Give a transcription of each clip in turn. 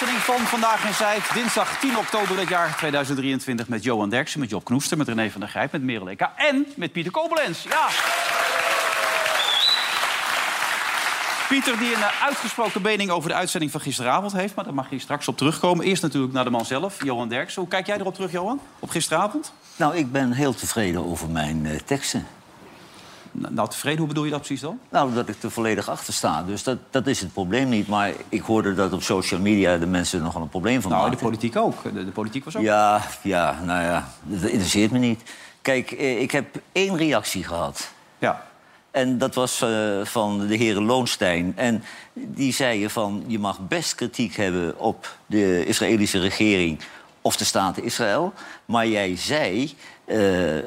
Uitzending van Vandaag in Zuid. Dinsdag 10 oktober dit jaar 2023 met Johan Derksen, met Job Knoester, met René van der Grijp, met Merel Eka en met Pieter Kobelens. Ja. Pieter die een uitgesproken mening over de uitzending van gisteravond heeft... maar daar mag je straks op terugkomen. Eerst natuurlijk naar de man zelf, Johan Derksen. Hoe kijk jij erop terug, Johan, op gisteravond? Nou, ik ben heel tevreden over mijn eh, teksten. Nou, nou, tevreden, hoe bedoel je dat precies dan? Nou, dat ik er volledig achter sta. Dus dat, dat is het probleem niet. Maar ik hoorde dat op social media de mensen er nogal een probleem van Nou, de maakten. politiek ook. De, de politiek was ook... Ja, ja, nou ja, dat interesseert me niet. Kijk, eh, ik heb één reactie gehad. Ja. En dat was eh, van de heren Loonstein. En die zeiden van, je mag best kritiek hebben op de Israëlische regering... of de staat Israël. Maar jij zei, eh,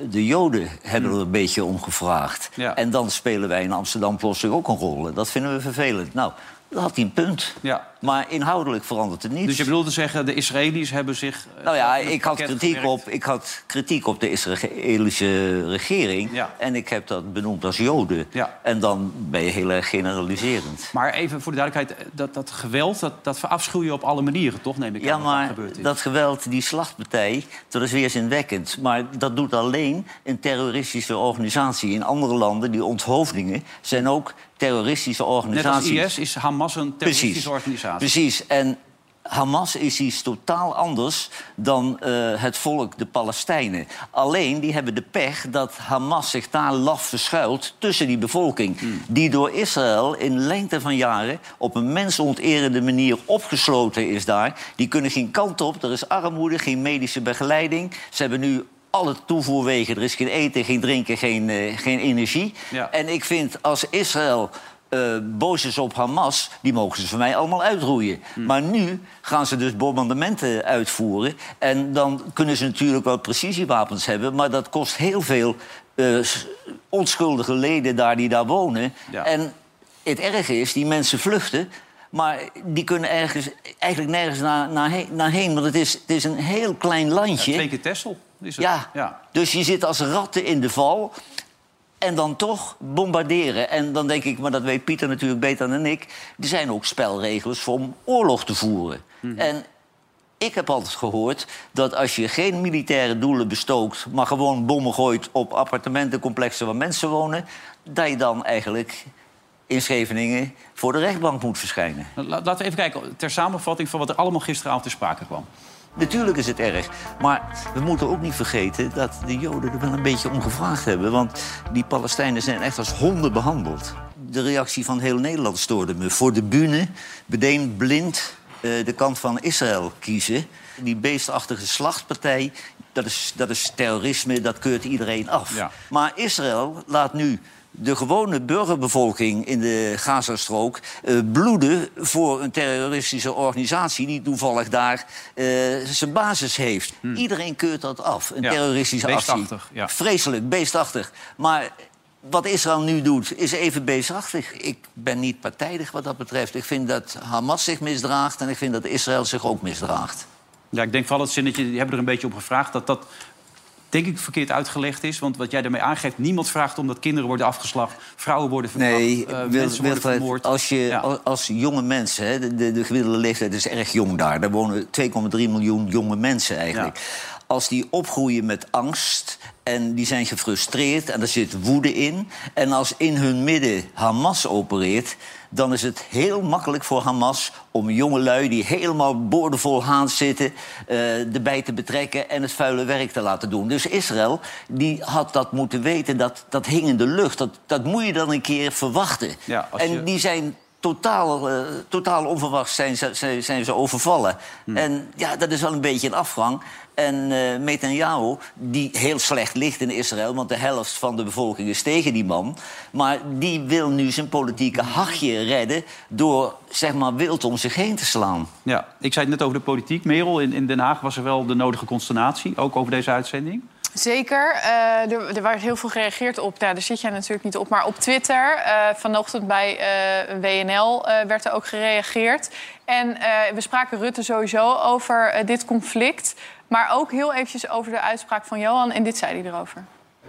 de Joden hebben er een beetje om gevraagd. Ja. En dan spelen wij in Amsterdam plotseling ook een rol. Dat vinden we vervelend. Nou, had hij een punt. Ja. Maar inhoudelijk verandert het niet. Dus je bedoelt te zeggen, de Israëli's hebben zich... eh, Nou ja, ik had, kritiek gewerkt. op, ik had kritiek op de Israëlische regering. Ja. En ik heb dat benoemd als Joden. Ja. En dan ben je heel erg generaliserend. Maar even voor de duidelijkheid, dat, dat geweld, dat, dat verafschuw je op alle manieren, toch? Neem ik Ja, aan dat dat maar is. dat geweld, die slachtpartij, dat is weerzinwekkend. Maar dat doet alleen een terroristische organisatie. In andere landen, die onthoofdingen, zijn ook terroristische Net als. IS is Hamas een terroristische Precies. organisatie. Precies. En Hamas is iets totaal anders dan eh, het volk, de Palestijnen. Alleen, die hebben de pech dat Hamas zich daar laf verschuilt tussen die bevolking. Hmm. Die door Israël in lengte van jaren op een mensonterende manier opgesloten is daar. Die kunnen geen kant op, er is armoede, geen medische begeleiding. Ze hebben nu alle toevoerwegen, er is geen eten, geen drinken, geen, eh, geen energie. Ja. En ik vind als Israël eh, boos is op Hamas, die mogen ze voor mij allemaal uitroeien. Maar nu gaan ze dus bombardementen uitvoeren. En dan kunnen ze natuurlijk wel precisiewapens hebben, maar dat kost heel veel eh, onschuldige leden daar die daar wonen. Ja. En het erge is, die mensen vluchten. Maar die kunnen ergens, eigenlijk nergens naar, naar, he- naar heen. Want het is, het is een heel klein landje. Twee keer Tessel is het. Ja. ja. dus je zit als ratten in de val. En dan toch bombarderen. En dan denk ik, maar dat weet Pieter natuurlijk beter dan ik... er zijn ook spelregels voor om oorlog te voeren. Mhm. En ik heb altijd gehoord dat als je geen militaire doelen bestookt... maar gewoon bommen gooit op appartementencomplexen waar mensen wonen... dat je dan eigenlijk in Scheveningen voor de rechtbank moet verschijnen. La- Laten we even kijken, ter samenvatting van wat er allemaal gisteravond ter sprake kwam. Natuurlijk is het erg. Maar we moeten ook niet vergeten dat de Joden er wel een beetje om gevraagd hebben. Want die Palestijnen zijn echt als honden behandeld. De reactie van heel Nederland stoorde me. Voor de bühne meteen blind eh, de kant van Israël kiezen. Die beestachtige slachtpartij, dat is, dat is terrorisme, dat keurt iedereen af. Ja. Maar Israël laat nu de gewone burgerbevolking in de Gazastrook eh, bloeden voor een terroristische organisatie die toevallig daar eh, zijn basis heeft. Iedereen keurt dat af, een. Ja, terroristische beestachtig, actie. ja. Vreselijk, beestachtig. Maar wat Israël nu doet, is even beestachtig. Ik ben niet partijdig wat dat betreft. Ik vind dat Hamas zich misdraagt en ik vind dat Israël zich ook misdraagt. Ja, ik denk vooral het zinnetje, die hebben er een beetje op gevraagd... dat dat denk ik verkeerd uitgelegd is. Want wat jij daarmee aangeeft, niemand vraagt om dat kinderen worden afgeslacht... vrouwen worden verkracht, Nee, eh, Wil- mensen worden vermoord. als, je, Ja. als, als jonge mensen, hè, de, de, de gemiddelde leeftijd is erg jong daar. Daar wonen 2,3 miljoen jonge mensen eigenlijk. Als die opgroeien met angst en die zijn gefrustreerd en er zit woede in... en als in hun midden Hamas opereert... dan is het heel makkelijk voor Hamas om jongelui die helemaal boordevol haan zitten... eh, erbij te betrekken en het vuile werk te laten doen. Dus Israël die had dat moeten weten, dat, dat hing in de lucht. Dat, dat moet je dan een keer verwachten. Ja, en die zijn totaal, uh, totaal onverwachts zijn ze, zijn ze overvallen. Hmm. En ja, dat is wel een beetje een afgang. En uh, Netanyahu, die heel slecht ligt in Israël... want de helft van de bevolking is tegen die man... maar die wil nu zijn politieke hachje redden... door zeg maar wild om zich heen te slaan. Ja, ik zei het net over de politiek. Merel, in, in Den Haag was er wel de nodige consternatie... ook over deze uitzending. Zeker. Uh, er, er werd heel veel gereageerd op. Ja, daar zit jij natuurlijk niet op. Maar op Twitter, uh, vanochtend bij uh, WNL, werd er ook gereageerd. En we spraken Rutte sowieso over dit conflict. Maar ook heel eventjes over de uitspraak van Johan. En dit zei hij erover.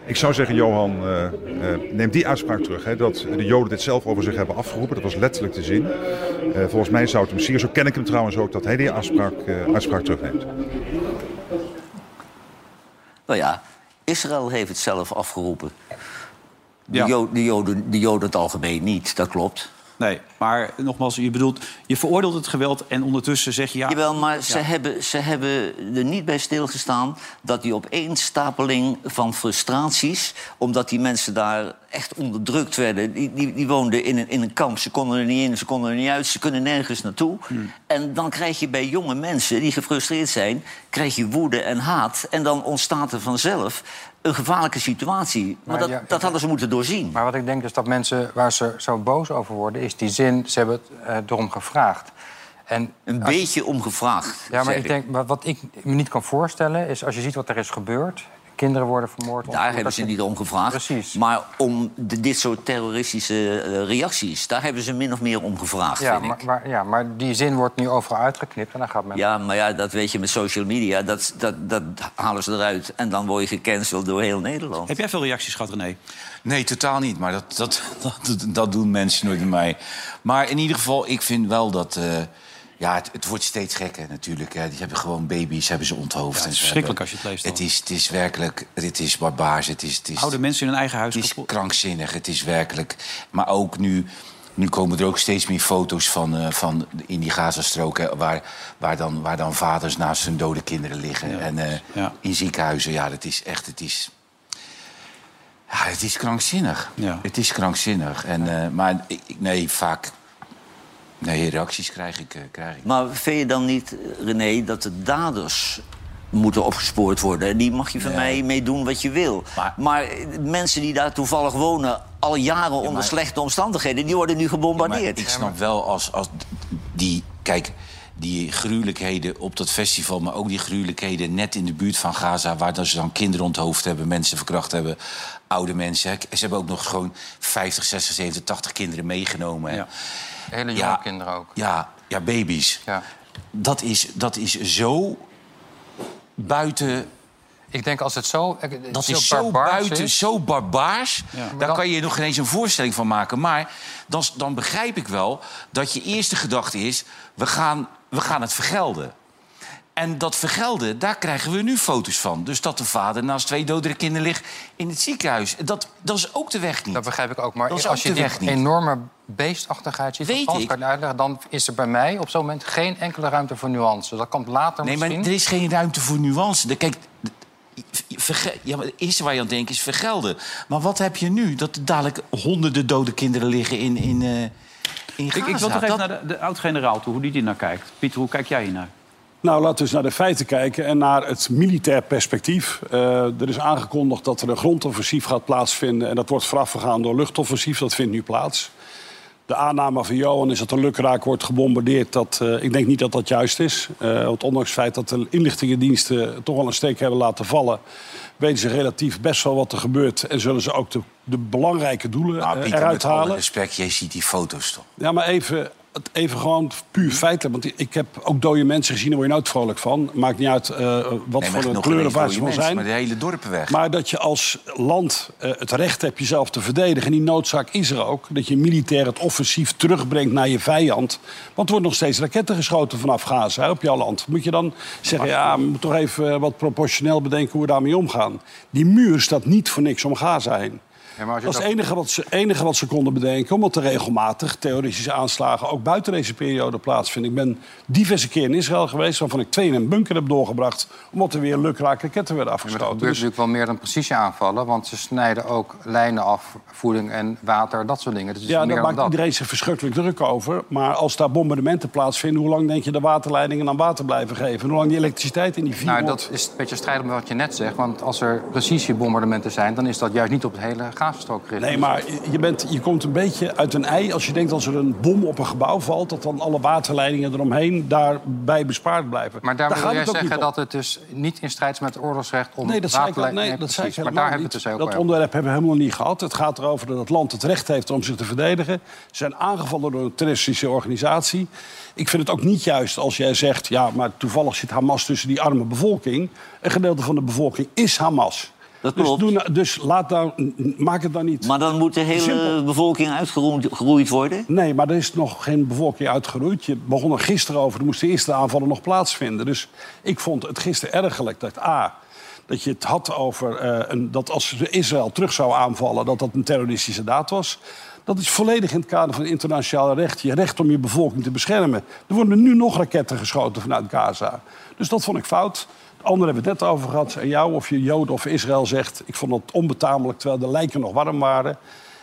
Ik zou zeggen, Johan, uh, uh, neem die uitspraak terug. Hè, dat de Joden dit zelf over zich hebben afgeroepen. Dat was letterlijk te zien. Uh, volgens mij zou het hem zeer, zo ken ik hem trouwens ook, dat hij die uitspraak, uitspraak terugneemt. Nou ja, Israël heeft het zelf afgeroepen. De, ja. Joden, de, Joden, de Joden het algemeen niet, dat klopt. Nee, maar nogmaals, je bedoelt, je veroordeelt het geweld en ondertussen zeg je ja. Jawel, maar Ze, hebben, ze hebben er niet bij stilgestaan dat die opeenstapeling van frustraties, omdat die mensen daar echt onderdrukt werden. Die, die, die woonden in een, in een kamp, ze konden er niet in, ze konden er niet uit, ze kunnen nergens naartoe. Hmm. En dan krijg je bij jonge mensen die gefrustreerd zijn, krijg je woede en haat. En dan ontstaat er vanzelf een gevaarlijke situatie. Maar, dat, dat hadden ze moeten doorzien. Maar wat ik denk is dat mensen waar ze zo boos over worden... is die zin, ze hebben het uh, erom gevraagd. En een beetje om gevraagd. Ja, maar ik denk, wat ik me niet kan voorstellen is als je ziet wat er is gebeurd. Kinderen worden vermoord. Daar hebben ze niet om gevraagd. Precies. Maar om de, dit soort terroristische uh, reacties, daar hebben ze min of meer om gevraagd. Ja, vind maar, ik. maar, ja, maar die zin wordt nu overal uitgeknipt en dan gaat men. Ja, maar ja, dat weet je met social media. Dat, dat, dat halen ze eruit en dan word je gecanceld door heel Nederland. Heb jij veel reacties gehad, René? Nee, totaal niet. Maar dat, dat, dat, dat doen mensen nooit bij mij. Maar in ieder geval, ik vind wel dat. Uh, ja, het, het, wordt steeds gekker natuurlijk. Hè. Die hebben gewoon baby's, hebben ze onthoofd. Ja, het is verschrikkelijk als je het leest. Het is, het is werkelijk, het is barbaars. Het is, het is, Oude mensen in hun eigen huis. Het is krankzinnig, het is werkelijk. Maar ook nu, nu komen er ook steeds meer foto's van, uh, van in die Gazastrook... waar, waar, dan, waar dan vaders naast hun dode kinderen liggen. Ja. En uh, ja. in ziekenhuizen, ja, dat is echt... Het is, ja, het is krankzinnig. Ja. Het is krankzinnig. En, uh, maar nee, vaak Nee, reacties krijg ik, uh, krijg ik. Maar vind je dan niet, René, dat de daders moeten opgespoord worden? En die mag je van nee. mij mee doen wat je wil. Maar, maar, mensen die daar toevallig wonen, al jaren ja, maar, onder slechte omstandigheden, die worden nu gebombardeerd. Ja, ik snap wel als, als die. Kijk, die gruwelijkheden op dat festival, maar ook die gruwelijkheden net in de buurt van Gaza, waar ze dan kinderen onthoofd hebben, mensen verkracht hebben, oude mensen. Ze hebben ook nog gewoon 50, 60, 70, 80 kinderen meegenomen. Ja. Hele jonge ja, kinderen ook. Ja, ja baby's. Ja. Dat, is, dat is zo buiten ik denk als het zo. Dat is zo buiten, is. zo barbaars. Ja. Daar dan... kan je nog geen eens een voorstelling van maken. Maar dan, dan begrijp ik wel dat je eerste gedachte is: we gaan, we gaan het vergelden. En dat vergelden, daar krijgen we nu foto's van. Dus dat de vader naast twee dodere kinderen ligt in het ziekenhuis. Dat, dat is ook de weg niet. Dat begrijp ik ook. Maar als je die enorme beestachtigheid ziet... Weet ik. Kan uitleggen, dan is er bij mij op zo'n moment geen enkele ruimte voor nuance. Dat komt later nee, misschien. Nee, maar er is geen ruimte voor nuance. Kijk, ja, maar het eerste waar je aan denkt is vergelden. Maar wat heb je nu? Dat er dadelijk honderden dode kinderen liggen in, in, uh, in Gaza. Ik, ik wil toch even dat... naar de, de oud-generaal toe, hoe die naar kijkt. Pieter, hoe kijk jij hier naar? Nou, laten we eens naar de feiten kijken en naar het militair perspectief. Uh, er is aangekondigd dat er een grondoffensief gaat plaatsvinden. En dat wordt voorafgegaan door luchtoffensief. Dat vindt nu plaats. De aanname van Johan is dat er lukraak wordt gebombardeerd. Dat, uh, ik denk niet dat dat juist is. Uh, want ondanks het feit dat de inlichtingendiensten toch wel een steek hebben laten vallen... weten ze relatief best wel wat er gebeurt. En zullen ze ook de, de belangrijke doelen nou, Pieter, eruit met halen. respect, jij ziet die foto's toch? Ja, maar even even gewoon puur feitelijk. Want ik heb ook dode mensen gezien, daar word je nooit vrolijk van. Maakt niet uit uh, wat nee, voor een kleur of waar ze van zijn. Maar de hele dorpen weg. Maar dat je als land uh, het recht hebt jezelf te verdedigen. En die noodzaak is er ook. Dat je militair het offensief terugbrengt naar je vijand. Want er wordt nog steeds raketten geschoten vanaf Gaza hè, op jouw land. Moet je dan zeggen, ja, we moeten toch even wat proportioneel bedenken hoe we daarmee omgaan. Die muur staat niet voor niks om Gaza heen. Ja, maar als je Dat is het enige wat, ze, enige wat ze konden bedenken... omdat er regelmatig terroristische aanslagen... ook buiten deze periode plaatsvinden. Ik ben diverse keer in Israël geweest... waarvan ik twee in een bunker heb doorgebracht... omdat er weer lukraak raketten werden Maar er afgestoten. gebeurt Dus- natuurlijk wel meer dan precisieaanvallen. Want ze snijden ook lijnen af, voeding en water, dat soort dingen. Dus Ja, daar maakt dat. iedereen zich verschrikkelijk druk over. Maar als daar bombardementen plaatsvinden... hoe lang denk je de waterleidingen aan water blijven geven? En hoe lang die elektriciteit in die 400... Nou, dat is een beetje strijd met wat je net zegt. Want als er precisiebombardementen zijn... dan is dat juist niet op het hele Nee, maar je, bent, je komt een beetje uit een ei als je denkt als er een bom op een gebouw valt... dat dan alle waterleidingen eromheen daarbij bespaard blijven. Maar daar Daar wil jij zeggen dat het dus niet in strijd is met het oorlogsrecht... om Nee, dat nee, dat zei ik. Maar helemaal daar hebben we niet. het dus ook Dat onderwerp hebben we helemaal niet gehad. Het gaat erover dat het land het recht heeft om zich te verdedigen. Ze zijn aangevallen door een terroristische organisatie. Ik vind het ook niet juist als jij zegt... ja, maar toevallig zit Hamas tussen die arme bevolking. Een gedeelte van de bevolking is Hamas. Dat Dus, doe nou- dus laat nou, maak het dan niet... Maar dan moet de hele Simpel. bevolking uitgeroeid worden? Nee, maar er is nog geen bevolking uitgeroeid. Je begon er gisteren over. Er moesten de eerste aanvallen nog plaatsvinden. Dus ik vond het gisteren ergerlijk dat A. Dat je het had over eh, een, dat als Israël terug zou aanvallen, dat dat een terroristische daad was. Dat is volledig in het kader van het internationale recht. Je recht om je bevolking te beschermen. Er worden nu nog raketten geschoten vanuit Gaza. Dus dat vond ik fout. De anderen hebben het net over gehad. En jou, of je Joden of Israël zegt. Ik vond dat onbetamelijk, terwijl de lijken nog warm waren.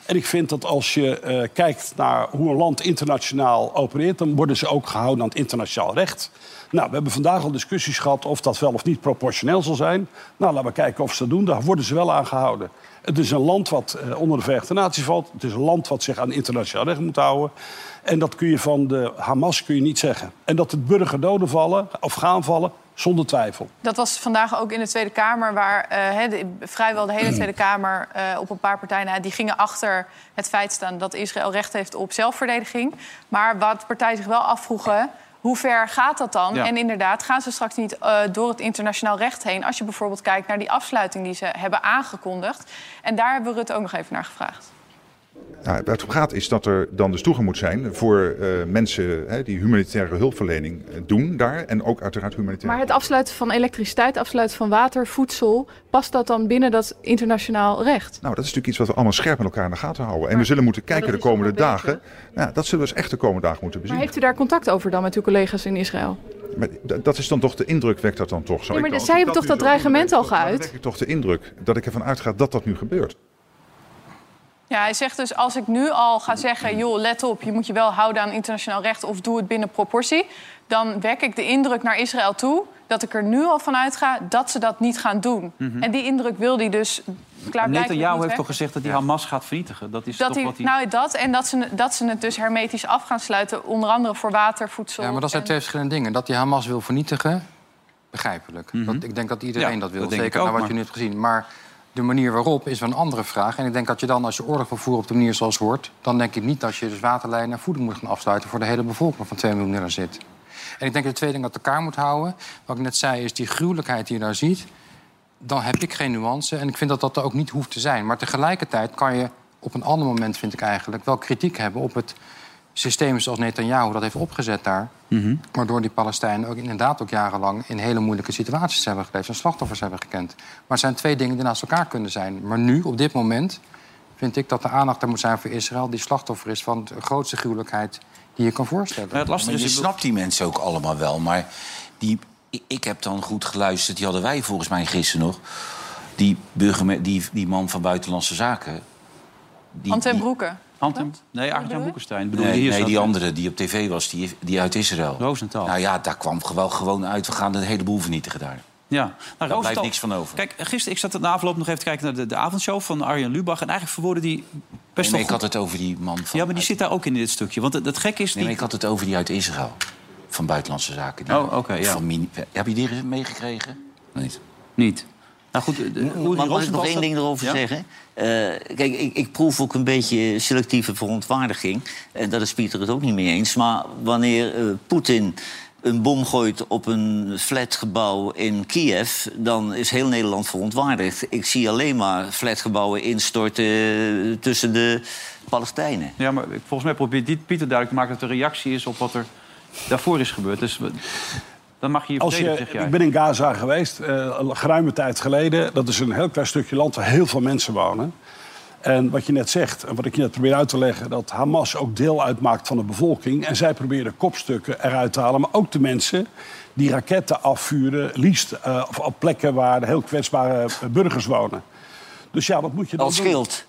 En ik vind dat als je eh, kijkt naar hoe een land internationaal opereert... dan worden ze ook gehouden aan het internationaal recht. Nou, we hebben vandaag al discussies gehad of dat wel of niet proportioneel zal zijn. Nou, laten we kijken of ze dat doen. Daar worden ze wel aan gehouden. Het is een land wat eh, onder de Verenigde Naties valt. Het is een land wat zich aan internationaal recht moet houden. En dat kun je van de Hamas kun je niet zeggen. En dat het burgerdoden vallen of gaan vallen, zonder twijfel. Dat was vandaag ook in de Tweede Kamer, waar eh, de- vrijwel de hele Tweede Kamer eh, op een paar partijen die gingen achter het feit staan dat Israël recht heeft op zelfverdediging. Maar wat partijen zich wel afvroegen. Hoe ver gaat dat dan? Ja. En inderdaad, gaan ze straks niet eh, door het internationaal recht heen... als je bijvoorbeeld kijkt naar die afsluiting die ze hebben aangekondigd. En daar hebben we Rutte ook nog even naar gevraagd. Nou, waar het om gaat is dat er dan dus toegang moet zijn voor eh, mensen hè, die humanitaire hulpverlening eh, doen daar. En ook uiteraard humanitaire Maar het afsluiten van elektriciteit, afsluiten van water, voedsel... past dat dan binnen dat internationaal recht? Nou, dat is natuurlijk iets wat we allemaal scherp met elkaar in de gaten houden. En we zullen moeten kijken de komende dagen. Nou, dat zullen we dus echt de komende dagen moeten Maar bezien. heeft u daar contact over dan met uw collega's in Israël? Maar dat is dan toch de indruk, wekt dat dan toch? Zou Ja, maar ik dan- zij ik hebben toch dat zo dreigement al ik- geuit? Dan wek ik toch de indruk dat ik ervan uitga dat dat nu gebeurt. Ja, hij zegt dus als ik nu al ga zeggen... joh, let op, je moet je wel houden aan internationaal recht... of doe het binnen proportie... dan wek ik de indruk naar Israël toe... dat ik er nu al van uitga dat ze dat niet gaan doen. En die indruk wil hij dus Netanyahu niet heeft toch gezegd dat hij Hamas gaat vernietigen? Dat is Dat toch hij, wat hij... nou, dat en dat ze, dat ze het dus hermetisch af gaan sluiten... onder andere voor water, voedsel... Ja, maar dat zijn en- twee verschillende dingen. Dat die Hamas wil vernietigen, begrijpelijk. dat, ik denk dat iedereen Ja, dat wil, dat denk ik zeker ook, naar wat maar- je nu hebt gezien. Maar de manier waarop is een andere vraag. En ik denk dat je dan, als je oorlog wil voeren op de manier zoals hoort... dan denk ik niet dat je dus waterlijnen en voeding moet gaan afsluiten... voor de hele bevolking van 2 miljoen die zit. En ik denk dat je twee dingen uit elkaar moet houden. Wat ik net zei, is die gruwelijkheid die je daar ziet... dan heb ik geen nuance. En ik vind dat dat er ook niet hoeft te zijn. Maar tegelijkertijd kan je op een ander moment, vind ik eigenlijk... wel kritiek hebben op het systeem zoals Netanyahu dat heeft opgezet daar. Waardoor die Palestijnen ook inderdaad ook jarenlang... in hele moeilijke situaties hebben geleefd... en slachtoffers hebben gekend. Maar het zijn twee dingen die naast elkaar kunnen zijn. Maar nu, op dit moment, vind ik dat de aandacht er moet zijn voor Israël... die slachtoffer is van de grootste gruwelijkheid die je kan voorstellen. Nou, het lastige is... je snapt die mensen ook allemaal wel. Maar die, ik, heb dan goed geluisterd. Die hadden wij volgens mij gisteren nog. Die, die, die man van Buitenlandse Zaken. Die, Hand en Nee, Arjan Boekenstein. Bedoel Nee, die andere die op tv was, die, die uit Israël. Rosenthal. Nou ja, daar kwam wel gewoon uit. We gaan de hele boel vernietigen daar. Ja, nou, blijft Rosenthal- niks van over. Kijk, gisteren, ik zat de afloop nog even te kijken naar de, de avondshow van Arjen Lubach. En eigenlijk verwoordde die best Nee, wel ik had het over die man van... Ja, maar die zit daar ook in dit stukje. Want het, het gekke is... Nee, Die... maar ik had het over die uit Israël. Van Buitenlandse Zaken. Die- Oh, oké, ja. van Heb je die meegekregen? Niet. Niet. Nou goed, hoe die Mag, ik nog één ding erover Ja? zeggen? Eh, kijk, ik, ik proef ook een beetje selectieve verontwaardiging. En daar is Pieter het ook niet mee eens. Maar wanneer eh, Poetin een bom gooit op een flatgebouw in Kiev... dan is heel Nederland verontwaardigd. Ik zie alleen maar flatgebouwen instorten eh, tussen de Palestijnen. Ja, maar volgens mij probeert Pieter duidelijk te maken... dat de reactie is op wat er daarvoor is gebeurd. Dus dan mag je je Als verdedigen, je, zeg jij. ik ben in Gaza geweest, eh, een geruime tijd geleden. Dat is een heel klein stukje land waar heel veel mensen wonen. En wat je net zegt, en wat ik je net probeer uit te leggen... dat Hamas ook deel uitmaakt van de bevolking. En zij proberen kopstukken eruit te halen. Maar ook de mensen die raketten afvuren... liefst eh, op- plekken waar heel kwetsbare burgers wonen. Dus ja, wat moet je dan Als doen? schild.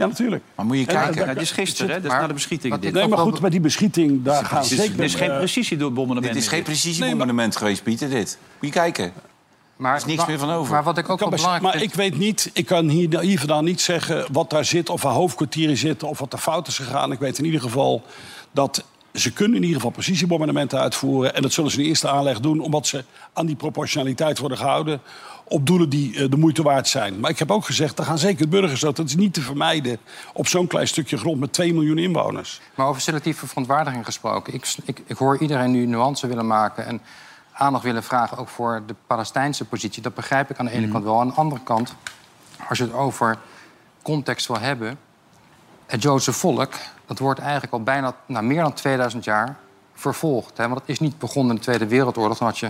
Ja, natuurlijk. Maar moet je En, kijken. dit is gisteren, hè? Dat is na de beschieting. Dit. Nee, maar goed, met die beschieting, daar gaan Dit is, zeker... dit is geen eh, precisiebombardement. Dit is geen precisiebombardement geweest, Pieter, dit. Moet je kijken. Maar, is niks meer van over. Maar wat ik ook kan wel belangrijk maar vind... ik weet niet, ik kan hier, hier vandaan niet zeggen wat daar zit, of waar hoofdkwartieren zitten, of wat er fout is gegaan. Ik weet in ieder geval dat ze kunnen in ieder geval precisiebombardementen uitvoeren. En dat zullen ze in de eerste aanleg doen, omdat ze aan die proportionaliteit worden gehouden. Op doelen die eh, de moeite waard zijn. Maar ik heb ook gezegd, er gaan zeker burgers dood. Dat is niet te vermijden op zo'n klein stukje grond met 2 miljoen inwoners. Maar over selectieve verontwaardiging gesproken. Ik, ik, ik hoor iedereen nu nuance willen maken en aandacht willen vragen... ook voor de Palestijnse positie. Dat begrijp ik aan de ene kant wel. Aan de andere kant, als je het over context wil hebben... het Joodse volk, dat wordt eigenlijk al bijna nou, meer dan 2000 jaar vervolgd. Hè? Want het is niet begonnen in de Tweede Wereldoorlog. Dan had je,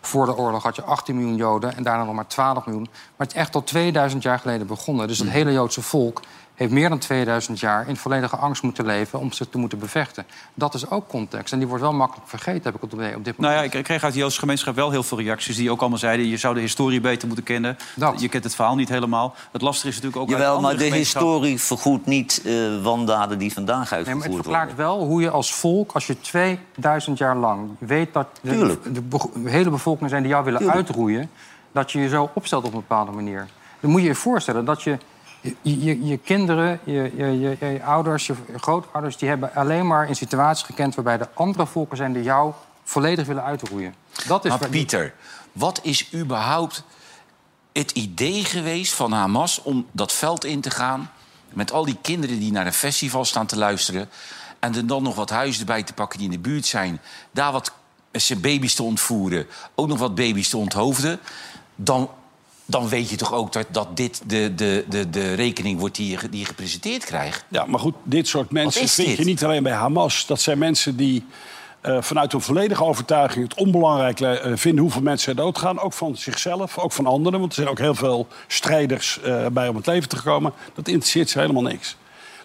voor de oorlog had je 18 miljoen Joden en daarna nog maar 12 miljoen. Maar het is echt al 2000 jaar geleden begonnen. Dus het hele Joodse volk heeft meer dan 2000 jaar in volledige angst moeten leven om zich te moeten bevechten. Dat is ook context. En die wordt wel makkelijk vergeten, heb ik op, dit moment. Nou ja, ik kreeg uit de Joodse gemeenschap wel heel veel reacties... die ook allemaal zeiden, je zou de historie beter moeten kennen. Dat. Je kent het verhaal niet helemaal. Het lastige is natuurlijk ook... Jawel, maar de historie vergoedt niet eh, wandaden die vandaag Nee, maar het uitgevoerd verklaart worden. wel hoe je als volk, als je 2000 jaar lang weet dat de, de hele bevolking zijn die jou willen Tuurlijk. uitroeien, dat je je zo opstelt op een bepaalde manier. Dan moet je je voorstellen dat je je, je, je kinderen, je, je, je, je ouders, je grootouders, die hebben alleen maar in situaties gekend waarbij de andere volken zijn die jou volledig willen uitroeien. Dat is Maar Pieter, wat is überhaupt het idee geweest van Hamas om dat veld in te gaan... met al die kinderen die naar een festival staan te luisteren... en er dan nog wat huizen erbij te pakken die in de buurt zijn... daar wat zijn baby's te ontvoeren, ook nog wat baby's te onthoofden... dan, dan weet je toch ook dat, dat dit de, de, de, de rekening wordt die je, die je gepresenteerd krijgt? Ja, maar goed, dit soort mensen vind dit? je niet alleen bij Hamas. Dat zijn mensen die eh, vanuit hun volledige overtuiging het onbelangrijk eh, vinden hoeveel mensen er doodgaan. Ook van zichzelf, ook van anderen. Want er zijn ook heel veel strijders eh, bij om het leven te komen. Dat interesseert ze helemaal niks.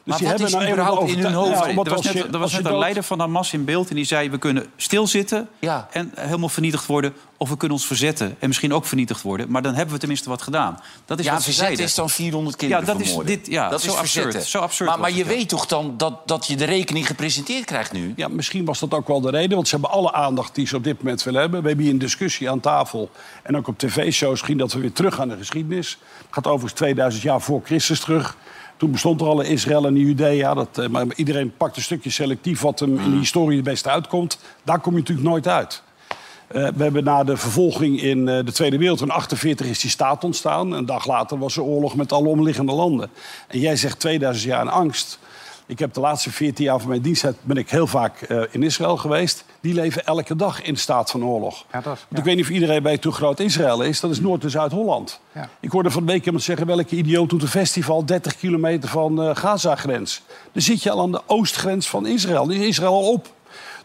Dus Maar wat is eenmaal überhaupt in hun hoofd? Ja, er was net, je- er was net een dood- leider van Hamas in beeld en die zei... we kunnen stilzitten Ja. en helemaal vernietigd worden... of we kunnen ons verzetten en misschien ook vernietigd worden. Maar dan hebben we tenminste wat gedaan. Dat is Ja, wat verzet is dan 400 kinderen Ja, dat is dit- ja, dat zo is absurd, verzetten. zo absurd Maar, maar je weet toch dan dat, dat je de rekening gepresenteerd krijgt nu? Ja, misschien was dat ook wel de reden. Want ze hebben alle aandacht die ze op dit moment willen hebben. We hebben hier een discussie aan tafel. En ook op tv-shows misschien dat we weer terug gaan naar de geschiedenis. Het gaat overigens 2000 jaar voor Christus terug. Toen bestond er al een Israël en een Judea. Dat, eh, maar iedereen pakt een stukje selectief wat hem in de historie het beste uitkomt. Daar kom je natuurlijk nooit uit. Eh, we hebben na de vervolging in eh, de Tweede Wereldoorlog in 48 is die staat ontstaan. Een dag later was er oorlog met alle omliggende landen. En jij zegt 2000 jaar in angst. Ik heb de laatste 14 jaar van mijn diensttijd ben ik heel vaak in Israël geweest. Die leven elke dag in staat van oorlog. Ja, dat Want ik weet niet of iedereen weet hoe groot Israël is. Dat is Noord- en Zuid-Holland. Ja. Ik hoorde van de week iemand zeggen... welke idioot doet een festival 30 kilometer van eh Gaza-grens. Dan zit je al aan de oostgrens van Israël. Dan is Israël al op.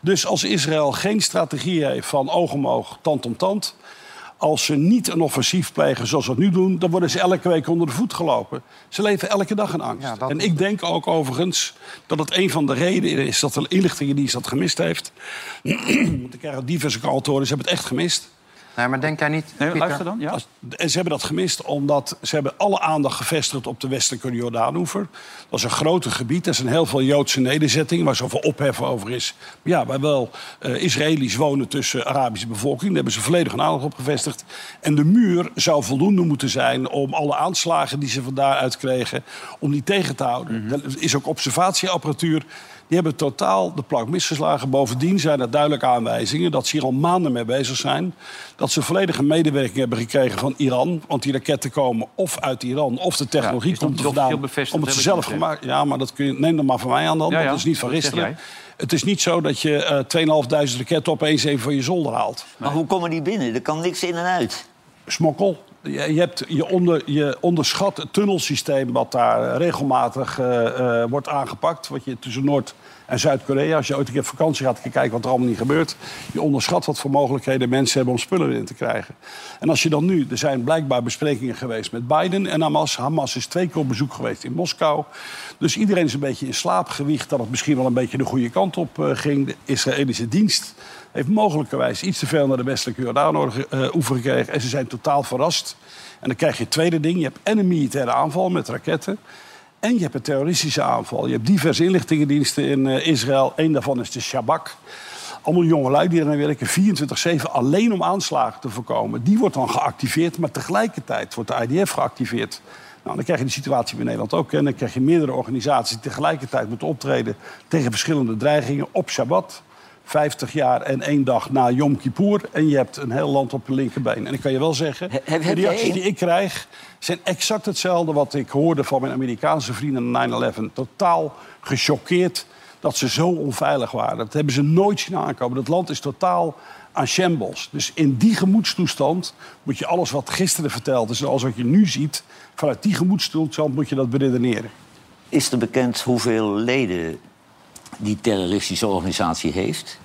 Dus als Israël geen strategie heeft van oog om oog, tand om tand... als ze niet een offensief plegen zoals ze dat nu doen... dan worden ze elke week onder de voet gelopen. Ze leven elke dag in angst. Ja, dat- en ik denk ook overigens dat het een van de redenen is... dat de inlichtingendienst dat gemist heeft. Want ik krijg diverse horen, ze hebben het echt gemist... Nee, maar denk jij niet... Nee, Pieter, dan. Ja. En ze hebben dat gemist omdat ze hebben alle aandacht gevestigd op de westelijke Jordaanoever. Dat is een groter gebied. Er zijn heel veel Joodse nederzettingen waar zoveel ophef over is. Maar ja, waar wel eh, Israëli's wonen tussen Arabische bevolking. Daar hebben ze volledig een aandacht op gevestigd. En de muur zou voldoende moeten zijn om alle aanslagen die ze van daaruit kregen... om die tegen te houden. Er is ook observatieapparatuur. Die hebben totaal de plank misgeslagen. Bovendien zijn er duidelijke aanwijzingen dat ze hier al maanden mee bezig zijn. Dat ze volledige medewerking hebben gekregen van Iran. Want die raketten komen of uit Iran of de technologie komt er vandaan. Om het zelf gemaakt. Ja, maar dat kun je, neem dat maar van mij aan dan. Ja, ja, Dat is niet van jij. Het is niet zo dat je eh 2500 raketten opeens even van je zolder haalt. Maar hoe komen die binnen? Er kan niks in en uit. smokkel. Je, hebt, je, onder, je onderschat het tunnelsysteem wat daar regelmatig eh, eh, wordt aangepakt. Wat je tussen Noord- En Zuid-Korea, als je ooit een keer op vakantie gaat en kijkt wat er allemaal niet gebeurt... je onderschat wat voor mogelijkheden mensen hebben om spullen in te krijgen. En als je dan nu, er zijn blijkbaar besprekingen geweest met Biden en Hamas. Hamas is twee keer op bezoek geweest in Moskou. Dus iedereen is een beetje in slaap gewiegd dat het misschien wel een beetje de goede kant op eh, ging. De Israëlische dienst heeft mogelijkerwijs iets te veel naar de westelijke Jordaan-oever gekregen. En ze zijn totaal verrast. En dan krijg je het tweede ding. Je hebt en een militaire aanval met raketten. En je hebt een terroristische aanval. Je hebt diverse inlichtingendiensten in eh, Israël. Eén daarvan is de Shabak. Allemaal jongelui die er werken, 24-7, alleen om aanslagen te voorkomen. Die wordt dan geactiveerd, maar tegelijkertijd wordt de IDF geactiveerd. Nou, dan krijg je de situatie in Nederland ook kennen. Dan krijg je meerdere organisaties die tegelijkertijd moeten optreden tegen verschillende dreigingen op Shabbat. 50 jaar en één dag na Yom Kippur. En je hebt een heel land op je linkerbeen. En ik kan je wel zeggen, heb de reacties die ik krijg... zijn exact hetzelfde wat ik hoorde van mijn Amerikaanse vrienden na 9-11. Totaal gechoqueerd dat ze zo onveilig waren. Dat hebben ze nooit zien aankomen. Dat land is totaal aan shambles. Dus in die gemoedstoestand moet je alles wat gisteren verteld is... en alles wat je nu ziet, vanuit die gemoedstoestand moet je dat beredeneren. Is er bekend hoeveel leden die terroristische organisatie heeft?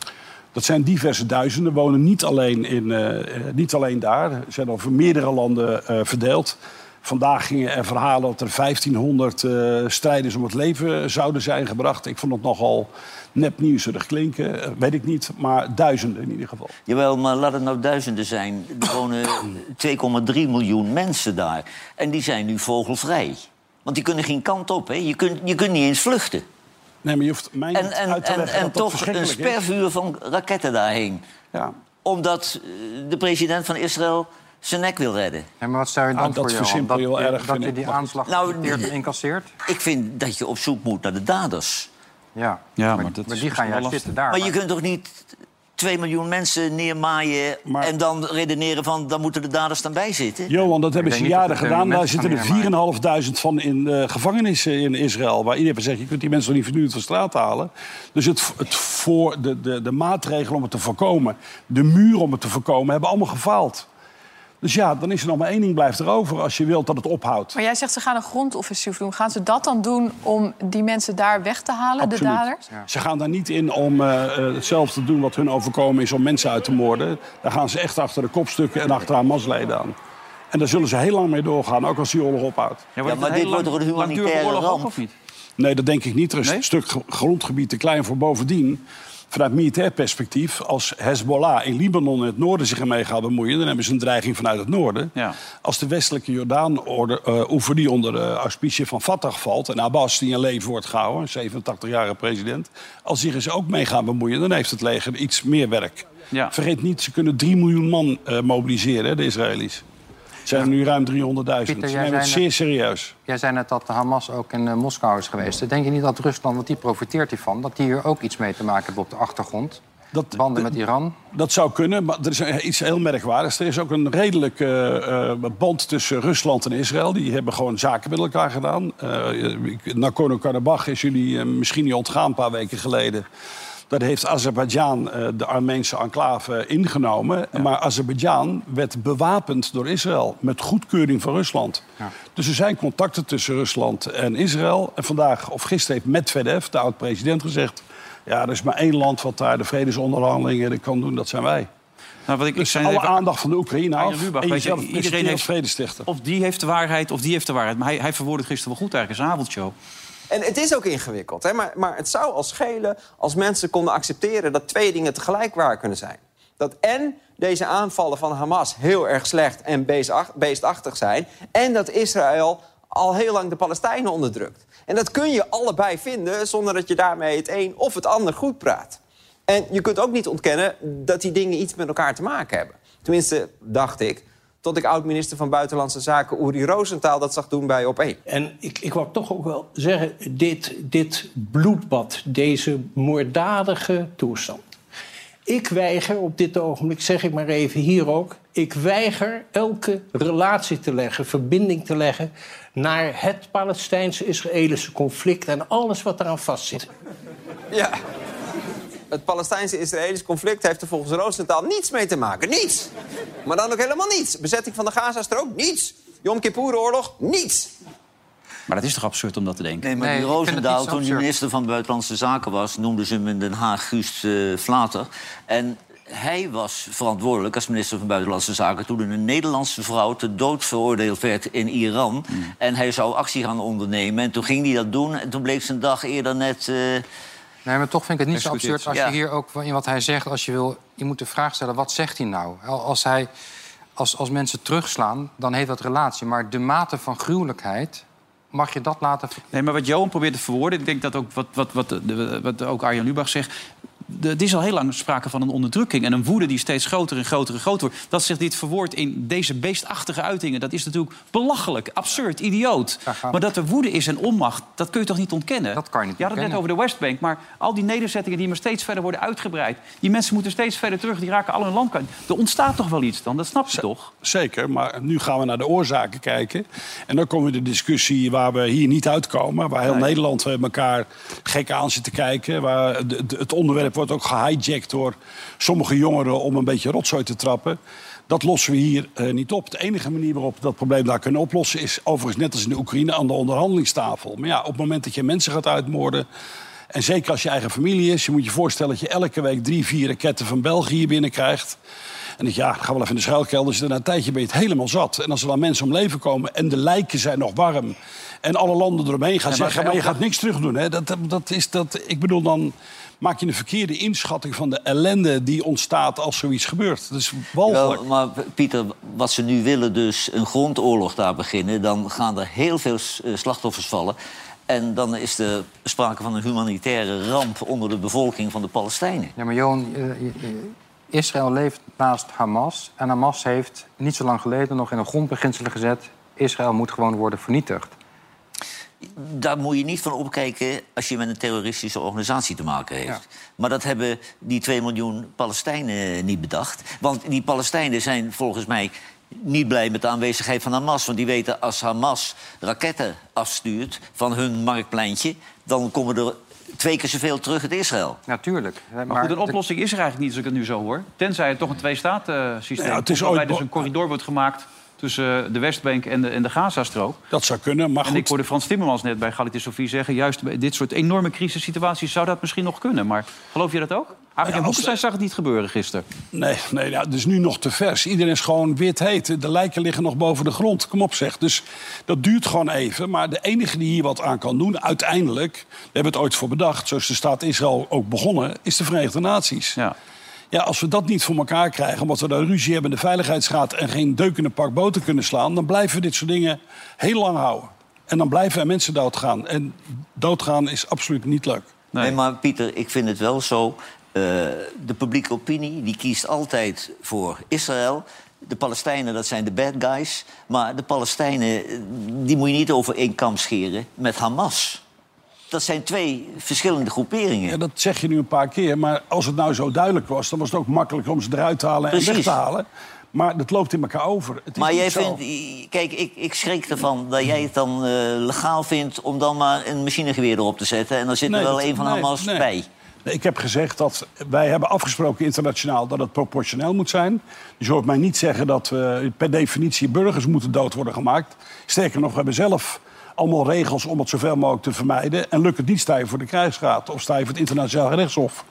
Dat zijn diverse duizenden, wonen niet alleen, in, eh, eh, niet alleen daar. Ze zijn over meerdere landen eh, verdeeld. Vandaag gingen er verhalen dat er 1500 eh, strijders om het leven zouden zijn gebracht. Ik vond het nogal nepnieuwsig klinken, weet ik niet. Maar duizenden in ieder geval. Jawel, maar laat het nou duizenden zijn. Er wonen 2,3 miljoen mensen daar. En die zijn nu vogelvrij. Want die kunnen geen kant op, hè? Je kunt, je kunt niet eens vluchten. Nee, maar je hoeft mij En, niet en, uit te en, leggen en dat dat toch een spervuur van raketten daarheen. Ja. Omdat eh, de president van Israël zijn nek wil redden. Ja, maar wat zou je dan Ah, dat voor je wel je- erg, dat je die aanslag Nou, incasseert? Ik vind dat je op zoek moet naar de daders. Ja, Ja, maar, maar dat die gaan wel juist zitten daar. Maar je kunt toch niet 2 miljoen mensen neermaaien... Maar- en dan redeneren van, dan moeten de daders dan bij zitten? Johan, dat hebben ze jaren gedaan. Daar zitten er 4.500 van in eh, gevangenissen in Israël. Waar iedereen zegt, je kunt die mensen toch niet vernieuwd van straat halen. Dus het, het voor de, de, de maatregelen om het te voorkomen... de muur om het te voorkomen, hebben allemaal gefaald. Dus ja, dan is er nog maar één ding blijft erover... als je wilt dat het ophoudt. Maar jij zegt ze gaan een grondoffensief doen. Gaan ze dat dan doen om die mensen daar weg te halen, de Absoluut. daders? Ze gaan daar niet in om eh, eh, hetzelfde te doen wat hun overkomen is... om mensen uit te moorden. Daar gaan ze echt achter de kopstukken en achter Hamas-leden aan. En daar zullen ze heel lang mee doorgaan, ook als die oorlog ophoudt. Ja, maar dit wordt toch een humanitaire ramp? of niet? Nee, dat denk ik niet. Er is Nee? een stuk gr- grondgebied te klein voor bovendien. Vanuit militair perspectief, als Hezbollah in Libanon in het noorden zich ermee gaat bemoeien... dan hebben ze een dreiging vanuit het noorden. Ja. Als de westelijke Jordaan-oever die onder de auspicie van Fatah valt... en Abbas die in leven wordt gehouden, een 87-jarige president... als die er ze ook mee gaan bemoeien, dan heeft het leger iets meer werk. Ja. Vergeet niet, ze kunnen 3 miljoen man eh, mobiliseren, de Israëli's. Zijn er nu ruim 300.000. Ze nemen het zeer serieus. Jij zei net dat de Hamas ook in eh, Moskou is geweest. Denk je niet dat Rusland, want die profiteert hiervan... dat die hier ook iets mee te maken hebben op de achtergrond? Dat, Banden met Iran? Dat zou kunnen, maar er is iets heel merkwaardigs. Er is ook een redelijke eh, eh, band tussen Rusland en Israël. Die hebben gewoon zaken met elkaar gedaan. Uh, Nagorno-Karabakh is jullie misschien niet ontgaan een paar weken geleden. Daar heeft Azerbeidzjan eh, de Armeense enclave ingenomen. Maar Azerbeidzjan werd bewapend door Israël met goedkeuring van Rusland. Ja. Dus er zijn contacten tussen Rusland en Israël. En vandaag, of gisteren, heeft Medvedev, de oud-president, gezegd... ja, er is maar één land wat daar de vredesonderhandelingen kan doen, dat zijn wij. Nou, wat ik, ik Dus alle even- aandacht van de Oekraïne af. En je, iedereen heeft- vredestichter. Of die heeft de waarheid, of die heeft de waarheid. Maar hij, hij verwoordt het gisteren wel goed eigenlijk, zijn avondshow. En het is ook ingewikkeld. Hè? Maar, maar het zou al schelen als mensen konden accepteren... dat twee dingen tegelijk waar kunnen zijn. Dat en deze aanvallen van Hamas heel erg slecht en beestacht- beestachtig zijn... en dat Israël al heel lang de Palestijnen onderdrukt. En dat kun je allebei vinden zonder dat je daarmee het een of het ander goed praat. En je kunt ook niet ontkennen dat die dingen iets met elkaar te maken hebben. Tenminste, dacht ik, tot ik oud-minister van Buitenlandse Zaken Uri Rosenthal dat zag doen bij Op1. En ik, ik wou toch ook wel zeggen, dit, dit bloedbad, deze moorddadige toestand. Ik weiger op dit ogenblik, zeg ik maar even hier ook... ik weiger elke relatie te leggen, verbinding te leggen... naar het Palestijnse-Israëlische conflict en alles wat eraan vastzit. Ja. Het Palestijnse-Israëlisch conflict heeft er volgens Rosenthal niets mee te maken. Niets. Maar dan ook helemaal niets. Bezetting van de Gazastrook? Niets. Yom Kippur-oorlog? Niets. Maar dat is toch absurd om dat te denken? Nee, maar die Roosendaal, toen hij minister van Buitenlandse Zaken was... noemden ze hem in Den Haag Guust uh, Vlater. En hij was verantwoordelijk als minister van Buitenlandse Zaken... toen een Nederlandse vrouw te dood veroordeeld werd in Iran. Hmm. En hij zou actie gaan ondernemen. En toen ging hij dat doen. En toen bleek zijn dag eerder net... Uh... Nee, maar toch vind ik het niet zo absurd als je hier ook in wat hij zegt... als je wil, je moet de vraag stellen, wat zegt hij nou? Als, hij, als, als mensen terugslaan, dan heeft dat relatie. Maar de mate van gruwelijkheid mag je dat laten... Nee, maar wat Johan probeert te verwoorden... ik denk dat ook wat, wat, wat, wat ook Arjan Lubach zegt... Het is al heel lang sprake van een onderdrukking en een woede die steeds groter en groter en groter wordt. Dat zich dit verwoord in deze beestachtige uitingen, dat is natuurlijk belachelijk, absurd, idioot. Maar dat er woede is en onmacht, dat kun je toch niet ontkennen? Dat kan je niet Je had het net over de Westbank, maar al die nederzettingen die maar steeds verder worden uitgebreid. Die mensen moeten steeds verder terug, die raken al hun land kwijt. Er ontstaat toch wel iets dan, dat snap je toch? Zeker, maar nu gaan we naar de oorzaken kijken. En dan komen we de discussie waar we hier niet uitkomen. Waar heel Nederland elkaar gek aan zit te kijken. Waar het onderwerp wordt ook gehijacked door sommige jongeren om een beetje rotzooi te trappen. Dat lossen we hier uh, niet op. De enige manier waarop we dat probleem daar kunnen oplossen is overigens net als in de Oekraïne aan de onderhandelingstafel. Maar ja, op het moment dat je mensen gaat uitmoorden. En zeker als je eigen familie is, je moet je voorstellen dat je elke week drie, vier raketten van België binnenkrijgt. En dat ja, we wel even in de schuilkelder zitten. Na een tijdje ben je het helemaal zat. En als er dan mensen om leven komen en de lijken zijn nog warm. En alle landen eromheen gaan zeggen, maar je gaat niks terug doen. Hè? Dat, dat is dat, ik bedoel, dan maak je een verkeerde inschatting van de ellende die ontstaat als zoiets gebeurt. Dat is walgelijk. Wel, maar Pieter, wat ze nu willen, dus een grondoorlog daar beginnen... dan gaan er heel veel eh, slachtoffers vallen. En dan is er sprake van een humanitaire ramp onder de bevolking van de Palestijnen. Ja, maar Johan, eh, Israël leeft naast Hamas. En Hamas heeft niet zo lang geleden nog in een grondbeginselen gezet... Israël moet gewoon worden vernietigd daar moet je niet van opkijken als je met een terroristische organisatie te maken heeft. Maar dat hebben die 2 miljoen Palestijnen niet bedacht. Want die Palestijnen zijn volgens mij niet blij met de aanwezigheid van Hamas. Want die weten als Hamas raketten afstuurt van hun marktpleintje... dan komen er twee keer zoveel terug uit Israël. Natuurlijk. Maar, maar goed, een oplossing is er eigenlijk niet, als ik het nu zo hoor. Tenzij het toch een twee-staat-systeem ja, het is. Waarbij dus een corridor wordt gemaakt tussen de Westbank en de, en de Gazastrook. Dat zou kunnen, maar goed. En ik hoorde Frans Timmermans net bij Galit Sofie zeggen... juist bij dit soort enorme crisissituaties zou dat misschien nog kunnen. Maar geloof je dat ook? Eigenlijk in Boekenstein zag het niet gebeuren gisteren. Nee, nee ja, het is nu nog te vers. Iedereen is gewoon wit heet. De lijken liggen nog boven de grond. Kom op zeg. Dus dat duurt gewoon even. Maar de enige die hier wat aan kan doen, uiteindelijk... we hebben het ooit voor bedacht, zoals de staat Israël ook begonnen... is de Verenigde Naties. Ja. Ja, als we dat niet voor elkaar krijgen, omdat we daar ruzie hebben in de veiligheidsraad en geen deuk in een pak boter kunnen slaan, dan blijven we dit soort dingen heel lang houden. En dan blijven er mensen doodgaan. En doodgaan is absoluut niet leuk. Nee, nee maar Pieter, ik vind het wel zo. Uh, de publieke opinie die kiest altijd voor Israël. De Palestijnen, dat zijn de bad guys. Maar de Palestijnen, die moet je niet over één kam scheren met Hamas dat zijn twee verschillende groeperingen. Ja, dat zeg je nu een paar keer. Maar als het nou zo duidelijk was, dan was het ook makkelijker om ze eruit te halen en weg te halen. Maar dat loopt in elkaar over. Het is maar jij vindt, kijk, ik, ik schrik ervan dat jij het dan uh, legaal vindt om dan maar een machinegeweer erop te zetten. En dan zit er wel een van nee, Hamas nee. bij. Ik heb gezegd dat wij hebben afgesproken internationaal dat het proportioneel moet zijn. Dus je hoort mij niet zeggen dat we per definitie burgers moeten dood worden gemaakt. Sterker nog, we hebben zelf allemaal regels om het zoveel mogelijk te vermijden. En lukt het niet, sta je voor de krijgsraad of sta je voor het internationaal gerechtshof.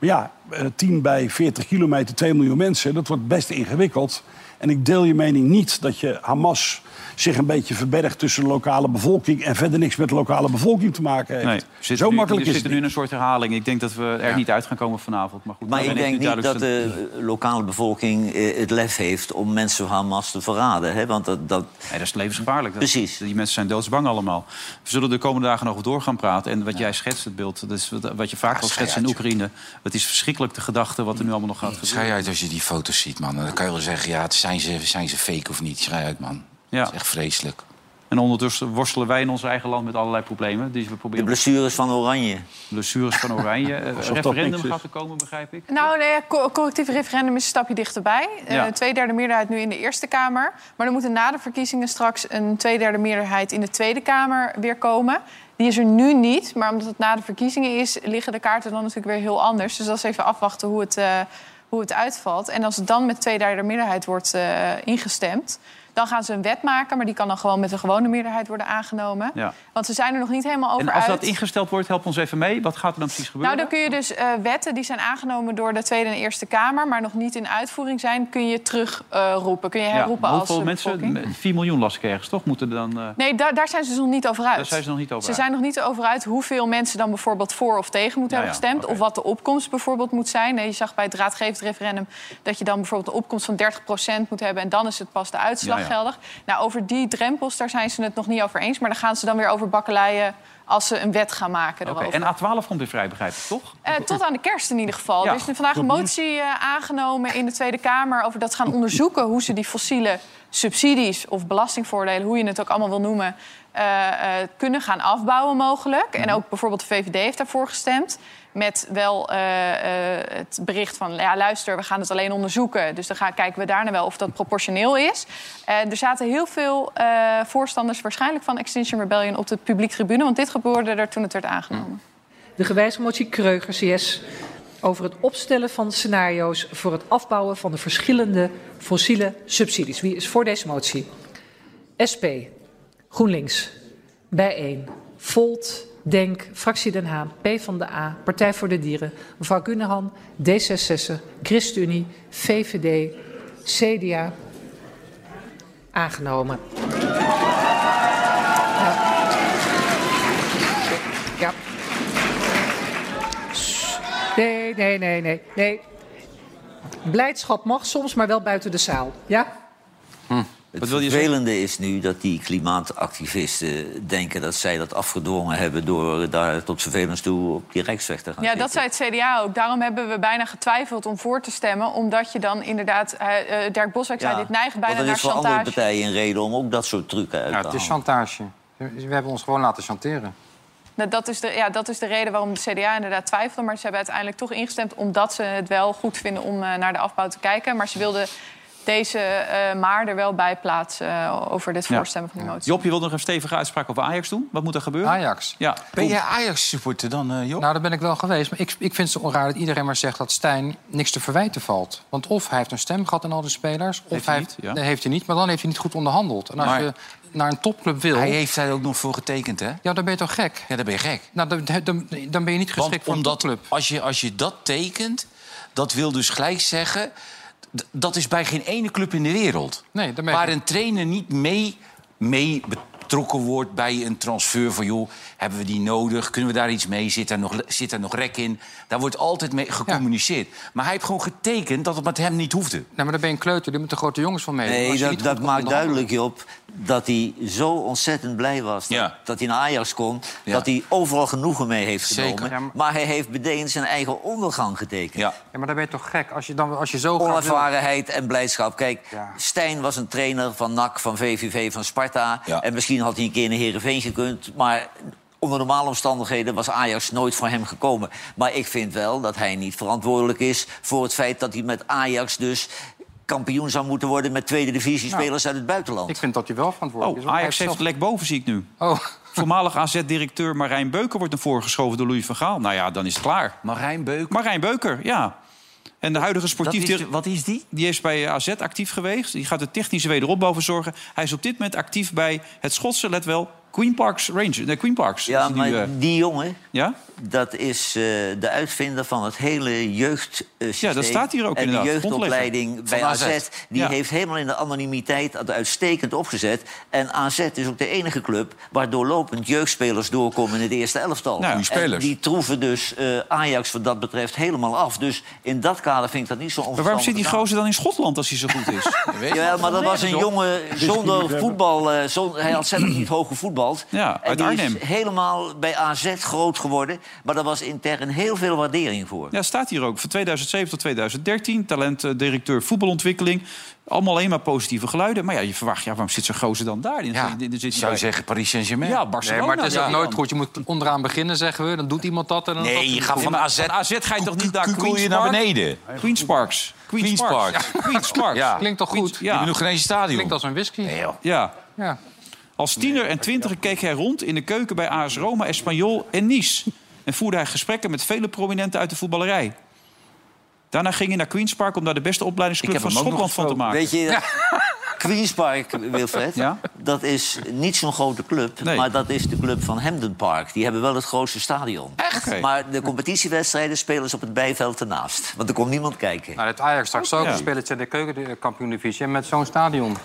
Maar ja, 10 bij 40 kilometer, 2 miljoen mensen, dat wordt best ingewikkeld. En ik deel je mening niet dat je Hamas zich een beetje verbergt tussen de lokale bevolking en verder niks met de lokale bevolking te maken heeft. Nee, zit Zo nu, makkelijk we is zitten nu in een soort herhaling. Ik denk dat we er niet uit gaan komen vanavond. Maar, goed, maar ik denk niet dat de lokale bevolking eh, het lef heeft om mensen van Hamas te verraden. Hè? Want dat, dat... Nee, dat is levensgevaarlijk. Dat, Precies. Die mensen zijn doodsbang allemaal. We zullen de komende dagen nog door gaan praten. En wat jij schetst, het beeld, dat is wat je vaak ja, al schetst in Oekraïne. Het is verschrikkelijk de gedachte wat er nu allemaal nog gaat gebeuren. Schrijf uit als je die foto's ziet, man. Dan kan je wel zeggen, ja, zijn ze, zijn ze fake of niet. Schrijf uit, man. Ja. Dat is echt vreselijk. En ondertussen worstelen wij in ons eigen land met allerlei problemen. Dus we proberen... De blessures van Oranje. Blessures van Oranje. Een referendum gaat er komen, begrijp ik? Nou, nee, co collectief referendum is een stapje dichterbij. Ja. Uh, tweederde meerderheid nu in de Eerste Kamer. Maar er moet na de verkiezingen straks een tweederde meerderheid in de Tweede Kamer weer komen. Die is er nu niet, maar omdat het na de verkiezingen is... liggen de kaarten dan natuurlijk weer heel anders. Dus dat is even afwachten hoe het, uh, hoe het uitvalt. En als het dan met tweederde meerderheid wordt uh, ingestemd Dan gaan ze een wet maken, maar die kan dan gewoon met een gewone meerderheid worden aangenomen. Ja. Want ze zijn er nog niet helemaal over En als uit. dat ingesteld wordt, help ons even mee. Wat gaat er dan precies gebeuren? Nou, dan kun je dus eh, wetten die zijn aangenomen door de Tweede en Eerste Kamer... maar nog niet in uitvoering zijn, kun je terugroepen. kun je Ja, herroepen als hoeveel mensen? bevolking. 4 miljoen las ik ergens, toch? Moeten dan... eh, Nee, daar, daar zijn ze nog niet over uit. Daar zijn ze nog niet over Ze uit. zijn nog niet over uit hoeveel mensen dan bijvoorbeeld voor of tegen moeten Ja, hebben ja, gestemd. Of wat de opkomst bijvoorbeeld moet zijn. Nee, Je zag bij het raadgevend referendum dat je dan bijvoorbeeld een opkomst van 30% moet hebben. En dan is het pas de uitslag Ja, geldig. Nou, over die drempels, daar zijn ze het nog niet over eens. Maar daar gaan ze dan weer over bakkeleien als ze een wet gaan maken. Oké, erover. En A12 komt weer vrij, begrijp ik, toch? Eh, tot aan de kerst in ieder geval. Ja, er is vandaag een motie eh, aangenomen in de Tweede Kamer... over dat ze gaan onderzoeken hoe ze die fossiele subsidies of belastingvoordelen... hoe je het ook allemaal wil noemen, eh, kunnen gaan afbouwen mogelijk. En ook bijvoorbeeld de VVD heeft daarvoor gestemd. Met wel eh, eh, het bericht van, ja, luister, we gaan het alleen onderzoeken. Dus dan gaan, kijken we daarna wel of dat proportioneel is. Eh, er zaten heel veel voorstanders waarschijnlijk van Extinction Rebellion... op de publiek tribune, want dit gebeurde er toen het werd aangenomen. De gewijzigde motie Kreuger, CS, over het opstellen van scenario's voor het afbouwen van de verschillende fossiele subsidies. Wie is voor deze motie? SP, GroenLinks, Bijeen, Volt, Denk, Fractie Den Haan, P van de A, Partij voor de Dieren, mevrouw Gunnehan, D66, ChristenUnie, VVD, CDA. Aangenomen. Ja. Nee, nee, nee, nee, nee. Blijdschap mag soms, maar wel buiten de zaal. Ja? Het vervelende is nu dat die klimaatactivisten denken dat zij dat afgedwongen hebben door daar tot vervelens toe op die Rijksweg te gaan. Ja, dat zei het CDA ook. Daarom hebben we bijna getwijfeld om voor te stemmen. Omdat je dan inderdaad... eh, eh, Dirk Boswijk zei, dit neigt bijna want er naar is voor andere chantage. partijen een reden om ook dat soort trucken uit Ja, te het is chantage. We hebben ons gewoon laten chanteren. Nou, dat, is de, ja, dat is de reden waarom de CDA inderdaad twijfelde. Maar ze hebben uiteindelijk toch ingestemd... omdat ze het wel goed vinden om eh, naar de afbouw te kijken. Maar ze wilden deze eh, maar er wel bij plaatsen... eh, over dit Ja. voorstemmen van die motie. Job, je wilde nog een stevige uitspraak over Ajax doen. Wat moet er gebeuren? Ajax. Ja. Ben jij Ajax-supporter dan, eh Job? Nou, dat ben ik wel geweest. Maar ik, ik vind het zo onraar dat iedereen maar zegt dat Stijn niks te verwijten valt. Want of hij heeft een stem gehad in al die spelers... of Heeft hij niet, heeft, ja. nee, heeft hij niet, maar dan heeft hij niet goed onderhandeld. En als Maar- je naar een topclub wil... Hij heeft daar ook nog voor getekend, hè? Ja, dan ben je toch gek? Ja, dan ben je gek. Nou, dan, dan, dan ben je niet geschikt Want voor een omdat, topclub. als je, als je dat tekent, dat wil dus gelijk zeggen... dat is bij geen ene club in de wereld. Nee, Waar een trainer niet mee, mee betrokken wordt bij een transfer van... joh, hebben we die nodig? Kunnen we daar iets mee? Zit er nog, zit er nog rek in? Daar wordt altijd mee gecommuniceerd. Maar hij heeft gewoon getekend dat het met hem niet hoefde. Nee, maar dan ben je een kleuter. Die moet de grote jongens van mee. Nee, dat, dat maakt duidelijk, Job, dat hij zo ontzettend blij was... dat, Ja. dat hij naar Ajax kon, Ja. dat hij overal genoegen mee heeft Zeker. genomen. Ja, maar- maar... hij heeft meteen zijn eigen ondergang getekend. Ja. Ja, maar dan ben je toch gek? Als je, dan, als je zo. Onervarenheid en blijdschap. Kijk, Ja. Stijn was een trainer van NAC, van VVV, van Sparta. Ja. En misschien had hij een keer naar Heerenveen gekund. Maar onder normale omstandigheden was Ajax nooit voor hem gekomen. Maar ik vind wel dat hij niet verantwoordelijk is... voor het feit dat hij met Ajax dus kampioen zou moeten worden... met tweede divisie spelers uit het buitenland. Ik vind dat hij wel verantwoordelijk Oh, is. hij Ajax heeft zelf- lek boven, zie ik nu. Oh, Voormalig AZ-directeur Marijn Beuker wordt naar voren geschoven door Louis van Gaal. Nou ja, dan is het klaar. Marijn Beuk. Marijn Beuker, ja. En de huidige sportief... Is wat is die? Die is bij AZ actief geweest. Die gaat de technische wederopbouw verzorgen. Hij is op dit moment actief bij het Schotse, let wel, Queen Parks Rangers. Nee, Queen Parks. Ja, die maar eh, die jongen, ja? dat is eh, de uitvinder van het hele jeugdsysteem. Ja, dat staat hier ook En inderdaad, de jeugdopleiding bij AZ, AZ. die Ja. heeft helemaal in de anonimiteit dat uitstekend opgezet. En AZ is ook de enige club waar doorlopend jeugdspelers doorkomen in het eerste elftal. Nou. En die troeven dus eh, Ajax wat dat betreft helemaal af. Dus in dat kader vind ik dat niet zo Maar waarom zit die onverstandig gozer dan in Schotland als hij zo goed is? Ja, maar dat was een jongen zonder voetbal. eh, zon- hij had zelf niet hoog gevoetbald. Ja, en uit die Arnhem. is helemaal bij AZ groot geworden. Maar daar was intern heel veel waardering voor. Ja, staat hier ook. Van 2007 tot 2013. Talentdirecteur voetbalontwikkeling. Allemaal alleen maar positieve geluiden. Maar ja, je verwacht, ja, waarom zit zo'n gozer dan daar? In, Ja, in- zit zou je bij- zeggen Paris Saint-Germain? Ja, Barcelona. nee, maar het is ja, ook nooit dan. goed. Je moet onderaan beginnen, zeggen we. Dan doet iemand dat en dan... Nee, je gaat van AZ... van AZ ga je toch niet naar Queen's je naar beneden. Queen's Parks. Queen's, Queen's Parks. Park. Ja, Queen's Parks. Ja. Klinkt toch goed? Je hebt Ja. nog geen eens stadion. Klinkt als een whisky. Nee, joh. ja. Ja. Als tiener en twintiger keek hij rond in de keuken bij AS Roma, Espanyol en Nice. En voerde hij gesprekken met vele prominenten uit de voetballerij. Daarna ging hij naar Queen's Park om daar de beste opleidingsclub van Schotland van te maken. Weet je, Queen's Park, Wilfred, Ja? dat is niet zo'n grote club. Nee. Maar dat is de club van Hamden Park. Die hebben wel het grootste stadion. Echt? Maar de competitiewedstrijden spelen ze op het bijveld ernaast. Want er komt niemand kijken. Nou, het Ajax straks ook. Ja. Spelen in de keukenkampioen-divisie met zo'n stadion.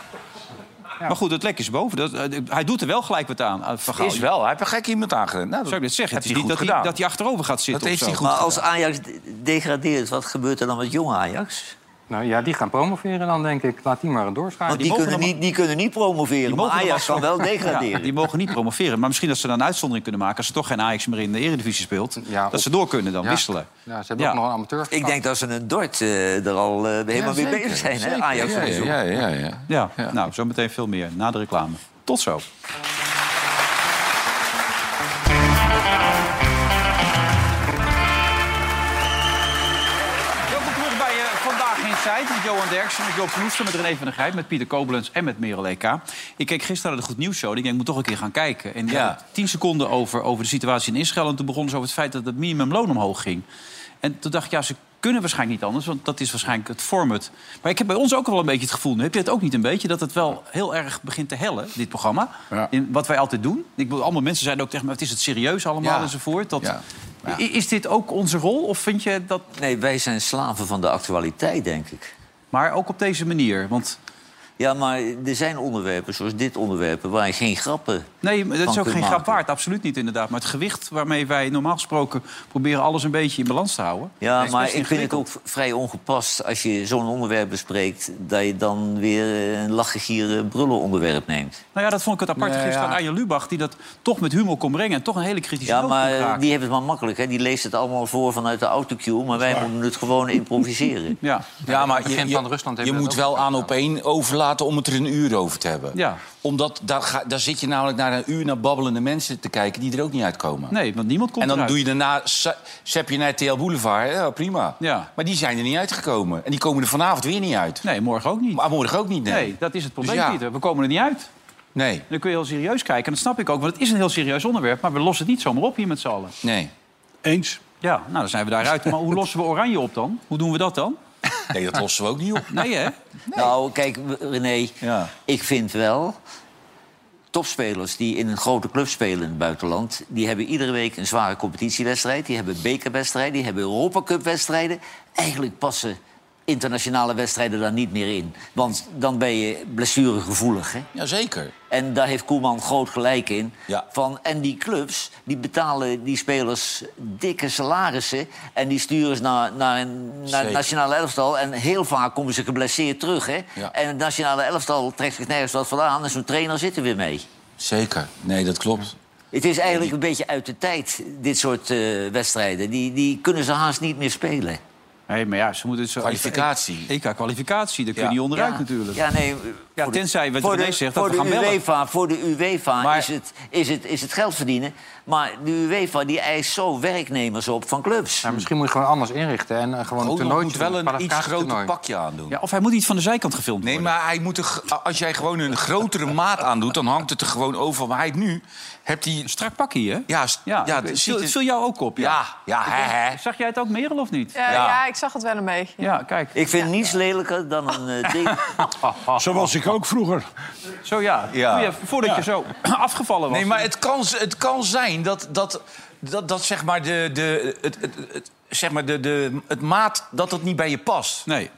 Maar goed, het lek is boven. Dat, eh, hij doet er wel gelijk wat aan. Gaal. Is wel, hij heeft een gek iemand aangerend. Nou, Zou ik net zeggen. Het is heeft niet dat hij, dat hij achterover gaat zitten Dat heeft of hij zo. goed Maar als Ajax de- degradeert, wat gebeurt er dan met jong Ajax? Nou ja, die gaan promoveren dan, denk ik. Laat die maar doorschakelen. Want die, mogen kunnen dan- niet, die kunnen niet promoveren, Die maar mogen Ajax kan wel Ja, degraderen. die mogen niet promoveren. Maar misschien dat ze dan een uitzondering kunnen maken... als er toch geen Ajax meer in de Eredivisie speelt. Ja, dat op- ze door kunnen dan, Ja. wisselen. Ja, ze hebben Ja. ook nog een amateur. Ik denk dat ze een Dort eh, er al eh, helemaal mee bezig zijn, hè? Ajax ja, ja, ja. Ja, Ja. nou, zometeen veel meer na de reclame. Tot zo. Zijt. Met Johan Derksen, met Joop Knoester, met René van der Gijp... met Pieter Koblenz en met Merel EK. Ik keek gisteren naar de Goed Nieuws Show. Ik denk, ik moet toch een keer gaan kijken. En Ja. hadden tien seconden over, over de situatie in Israël. En toen begonnen ze over het feit dat het minimumloon omhoog ging. En toen dacht ik, ja, ze kunnen waarschijnlijk niet anders... want dat is waarschijnlijk het format. Maar ik heb bij ons ook wel een beetje het gevoel... heb je het ook niet een beetje, dat het wel heel erg begint te hellen, dit programma? Ja. In wat wij altijd doen. Ik bedoel, allemaal mensen zeiden ook tegen me... het is het serieus allemaal Ja. enzovoort. Dat, Ja. Ja. I- Is dit ook onze rol? Of vind je dat... Nee, wij zijn slaven van de actualiteit, denk ik. Maar ook op deze manier, want... Ja, maar er zijn onderwerpen, zoals dit onderwerp... waar je geen grappen Nee, maar dat is ook geen grap maken. waard. Absoluut niet, inderdaad. Maar het gewicht waarmee wij normaal gesproken... proberen alles een beetje in balans te houden... Ja, maar ik vind het ook vrij ongepast als je zo'n onderwerp bespreekt... dat je dan weer eh, een lachen, gieren, brullen onderwerp neemt. Nou ja, dat vond ik het apart Nee, gisteren ja. aan Arjen Lubach... die dat toch met humor kon brengen en toch een hele kritische Ja, maar eh, die heeft het maar makkelijk. Hè? Die leest het allemaal voor vanuit de autocue... maar wij moeten het gewoon improviseren. Ja. Ja, maar je, van je- moet wel aan op één overlaten om het er een uur over te hebben. Ja. Omdat daar, ga, daar zit je namelijk naar een uur naar babbelende mensen te kijken... die er ook niet uitkomen. Nee, want niemand komt en dan eruit. doe je daarna, zap je naar TL Boulevard, ja, prima. Ja. Maar die zijn er niet uitgekomen. En die komen er vanavond weer niet uit. Nee, morgen ook niet. Maar morgen ook niet, nee. Nee, dat is het probleem, Dus ja. Pieter. We komen er niet uit. Nee, Dan kun je heel serieus kijken. En dat snap ik ook, want het is een heel serieus onderwerp. Maar we lossen het niet zomaar op hier met z'n allen. nee. Eens. Ja, nou, dan zijn we daaruit. Maar hoe lossen we oranje op dan? Hoe doen we dat dan? Nee, dat lossen we ook niet op. Nee, hè? Nou, kijk, René, Ja. ik vind wel... topspelers die in een grote club spelen in het buitenland... die hebben iedere week een zware competitiewedstrijd. Die hebben bekerwedstrijden, die hebben Europa Cup-wedstrijden. Eigenlijk passen internationale wedstrijden daar niet meer in. Want dan ben je blessuregevoelig, hè? Jazeker. En daar heeft Koeman groot gelijk in. Ja. Van, en die clubs die betalen die spelers dikke salarissen. En die sturen ze naar, naar een naar het nationale elftal. En heel vaak komen ze geblesseerd terug. Hè? Ja. En het nationale elftal trekt zich nergens wat vandaan. En zo'n trainer zit er weer mee. Zeker. Nee, dat klopt. Het is eigenlijk een beetje uit de tijd, dit soort eh, wedstrijden. Die, die kunnen ze haast niet meer spelen. Nee, maar ja, ze moeten... Zo, Kwalificatie. EK-kwalificatie, daar kun je Ja. niet onderuit Ja. natuurlijk. Ja, nee, Ja, tenzij, wat voor René zegt, dat voor we de gaan bellen. UEFA, Voor de UEFA Maar- is, het, is, het, is het geld verdienen. Maar de UEFA die eist zo werknemers op van clubs. Ja, misschien moet je gewoon anders inrichten en eh, gewoon een moet wel een iets groter pakje aandoen. Ja, of hij moet niet van de zijkant gefilmd Nee, worden. maar hij moet er, als jij gewoon een grotere maat aandoet, dan hangt het er gewoon over. Maar hij nu hebt hij. Een strak pakje, hè? Ja, Ja, ja, het, viel, ziet het viel jou ook op, ja. ja, ja, hè, hè. Zag jij het ook, Merel, of niet? Ja, Ja. ja, ik zag het wel een beetje. Ja, kijk. Ik vind niets lelijker dan een eh, ding. Zo was ik ook vroeger. Zo ja, Ja. Voordat je zo afgevallen was. Nee, maar het kan, het kan zijn dat, dat, dat, dat zeg maar, de, de, het, het, het, zeg maar de, de, het maat dat het niet bij je past. Nee.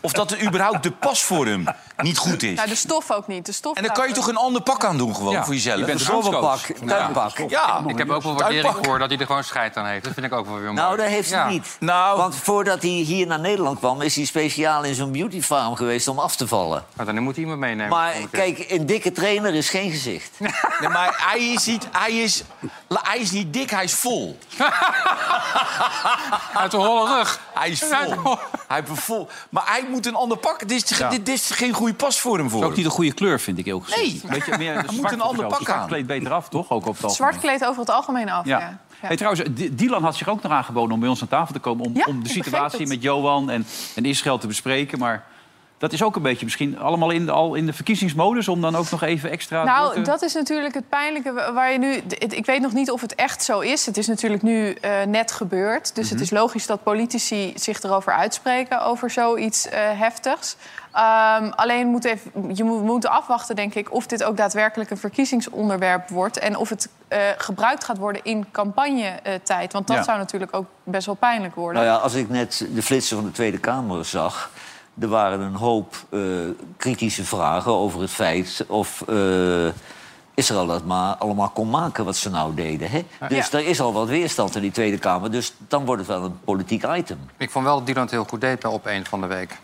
Of dat er überhaupt de pasvorm niet goed is. Nou, de stof ook niet. De stof En dan kan je toch een ander pak aan doen gewoon Ja, voor jezelf. je bent tuinpak. Ja, Ik heb ook wel waardering Tuinpak. voor dat hij er gewoon scheid aan heeft. Dat vind ik ook wel weer mooi. Nou, dat heeft hij Ja. niet. Nou- Want voordat hij hier naar Nederland kwam... is hij speciaal in zo'n beauty farm geweest om af te vallen. Maar dan moet hij iemand meenemen. Maar kijk, een dikke trainer is geen gezicht. Nee, maar hij is, niet, hij, is, hij is niet dik, hij is vol. Uit de holle rug. Hij is vol. Hij is vol. Maar hij moet een ander pak. Dit is, Ja. dit is geen goede pasvorm voor Dat is ook hem. niet een goede kleur, vind ik heel gezegd. Nee. Een beetje meer moet zwart een ander pak Zwart aan. kleedt beter af, toch? Ook op het. Zwart kleed over het algemeen af. Ja. Ja. Ja. Hey, trouwens, Dylan had zich ook nog aangeboden om bij ons aan tafel te komen... om, Ja, om de situatie met Johan en, en Israël te bespreken. Maar Dat is ook een beetje misschien allemaal in de, al in de verkiezingsmodus... om dan ook nog even extra... Nou, te- dat is natuurlijk het pijnlijke wa- waar je nu... Ik weet nog niet of het echt zo is. Het is natuurlijk nu eh, net gebeurd. Dus Mhm. het is logisch dat politici zich erover uitspreken... over zoiets eh, heftigs. Ehm, alleen moet even, je moet, afwachten, denk ik... of dit ook daadwerkelijk een verkiezingsonderwerp wordt... en of het eh, gebruikt gaat worden in campagnetijd. Want dat Ja. zou natuurlijk ook best wel pijnlijk worden. Nou ja, als ik net de flitsen van de Tweede Kamer zag... er waren een hoop eh, kritische vragen over het feit of... eh, Israël dat maar allemaal kon maken wat ze nou deden. Hè? Dus er is al wat weerstand in die Tweede Kamer. Dus dan wordt het wel een politiek item. Ik vond wel dat Dylan het heel goed deed bij op een van de week.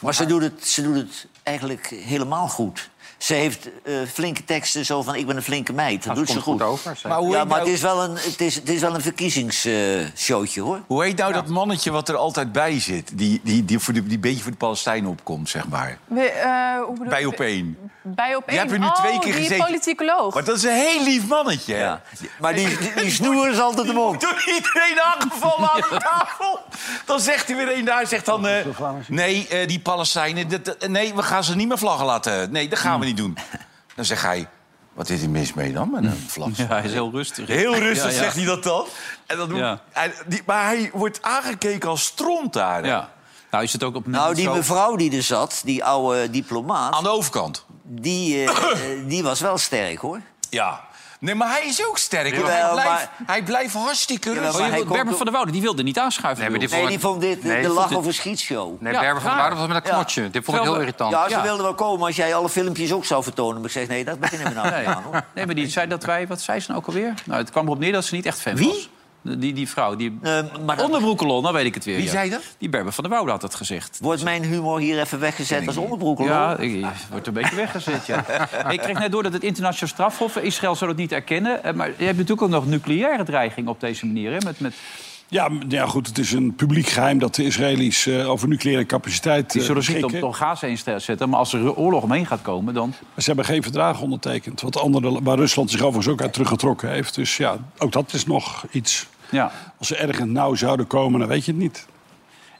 Maar ze doet, het, ze doet het eigenlijk helemaal goed. Ze heeft eh, flinke teksten zo van ik ben een flinke meid. Dat doet ze goed. goed over. Maar Maar hoe ja, maar nou- het is wel een, het is, het is wel een verkiezingsshowtje, hoor. Hoe heet nou dat mannetje wat er altijd bij zit? Die, die, die, voor de, die beetje voor de Palestijnen opkomt, zeg maar. We, eh, Bij op één. Bij op Je hebt er nu oh, twee keer die gezeten. politicoloog. Maar dat is een heel lief mannetje. Maar die, die, die snoer is altijd de mond. Door iedereen aangevallen aan de tafel. Dan zegt hij weer een daar, zegt dan... eh, nee, eh, die Palestijnen, dat- nee, we gaan ze niet meer vlaggen laten. Nee, dat gaan we niet doen. Dan zegt hij... Wat is er mis mee dan met een? Ja, hij is heel rustig. Heel rustig Ja, ja. zegt hij dat dan. En dan doet, Ja. hij- die, maar hij wordt aangekeken als stront daar. Ja. Nou is het ook op Nou, die zo- mevrouw die er zat, die oude diplomaat... Aan de overkant. Die, eh, die was wel sterk, hoor. Ja. Nee, maar hij is ook sterk. hoor. Jawel, hij, blijft, maar- hij blijft hartstikke Jawel, rustig. maar hij Berber van der Woude, die wilde niet aanschuiven. Nee, maar die joh. Nee, vond- die vond dit Nee, de vond lach dit- of een schietshow. Nee, Ja, Berber van der raar. Woude was met een Ja. knotje. Dit vond ik heel irritant. Ja, ze Ja. wilden wel komen als jij alle filmpjes ook zou vertonen. Maar ik zeg, nee, dat beginnen we nou Nee. niet aan, hoor. nee, maar die zei dat wij... Wat zei ze nou ook alweer? Nou, het kwam erop neer dat ze niet echt fan Wie? Die, die vrouw, die Eh, maar onderbroekelon, nou weet ik het weer. Wie ja. zei dat? Die Berber van der Woude had dat gezegd. wordt mijn humor hier even weggezet als onderbroek. Ja, ik, wordt een beetje weggezet, ja. ik kreeg net door dat het internationaal strafhof... Israël zou het niet erkennen. eh, Maar je hebt natuurlijk ook nog nucleaire dreiging op deze manier. Hè? Met, met, Ja, ja, goed, het is een publiek geheim dat de Israëli's eh, over nucleaire capaciteit die eh, zullen op beschikken. door Gaza heen zetten. Maar als er oorlog omheen gaat komen, dan... Ze hebben geen verdrag ondertekend. Wat andere, waar Rusland zich overigens ook uit teruggetrokken heeft. Dus ja, ook dat is nog iets. Ja. Als ze ergens nauw zouden komen, dan weet je het niet.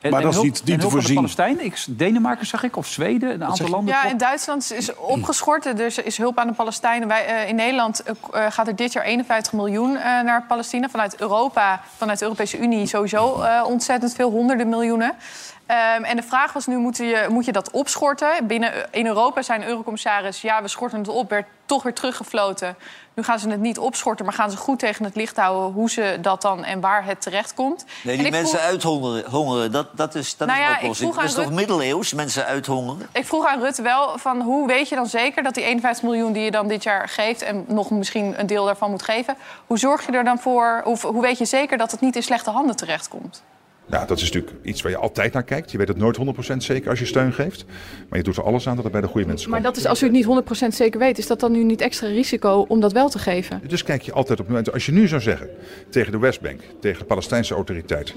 En, Maar en dat is niet- niet en te hulp aan de voorzien. Palestijnen, ik, Denemarken zag ik, of Zweden, een aantal landen. Ja, in Duitsland is opgeschort. Dus is hulp aan de Palestijnen. Wij, eh, in Nederland eh, eh, gaat er dit jaar 51 miljoen eh, naar Palestina. Vanuit Europa, vanuit de Europese Unie sowieso eh, ontzettend veel, honderden miljoenen. Ehm, en de vraag was nu, moet je, moet je dat opschorten? Binnen, in Europa zijn eurocommissaris... ja, we schorten het op, werd toch weer teruggefloten. Nu gaan ze het niet opschorten, maar gaan ze goed tegen het licht houden... hoe ze dat dan en waar het terecht komt. Nee, die mensen vroeg- uithongeren, hongeren, dat, dat is, dat Nou is ja, oplossing. Dat is toch Rut- middeleeuws, mensen uithongeren? Ik vroeg aan Rutte wel van hoe weet je dan zeker dat die 51 miljoen die je dan dit jaar geeft en nog misschien een deel daarvan moet geven, hoe zorg je er dan voor? Hoe, hoe weet je zeker dat het niet in slechte handen terechtkomt? Nou, dat is natuurlijk iets waar je altijd naar kijkt. Je weet het nooit 100% zeker als je steun geeft. Maar je doet er alles aan dat het bij de goede mensen Maar komt. dat is, als u het niet 100% zeker weet, is dat dan nu niet extra risico om dat wel te geven? Dus kijk je altijd op momenten. Als je nu zou zeggen tegen de Westbank, tegen de Palestijnse autoriteit.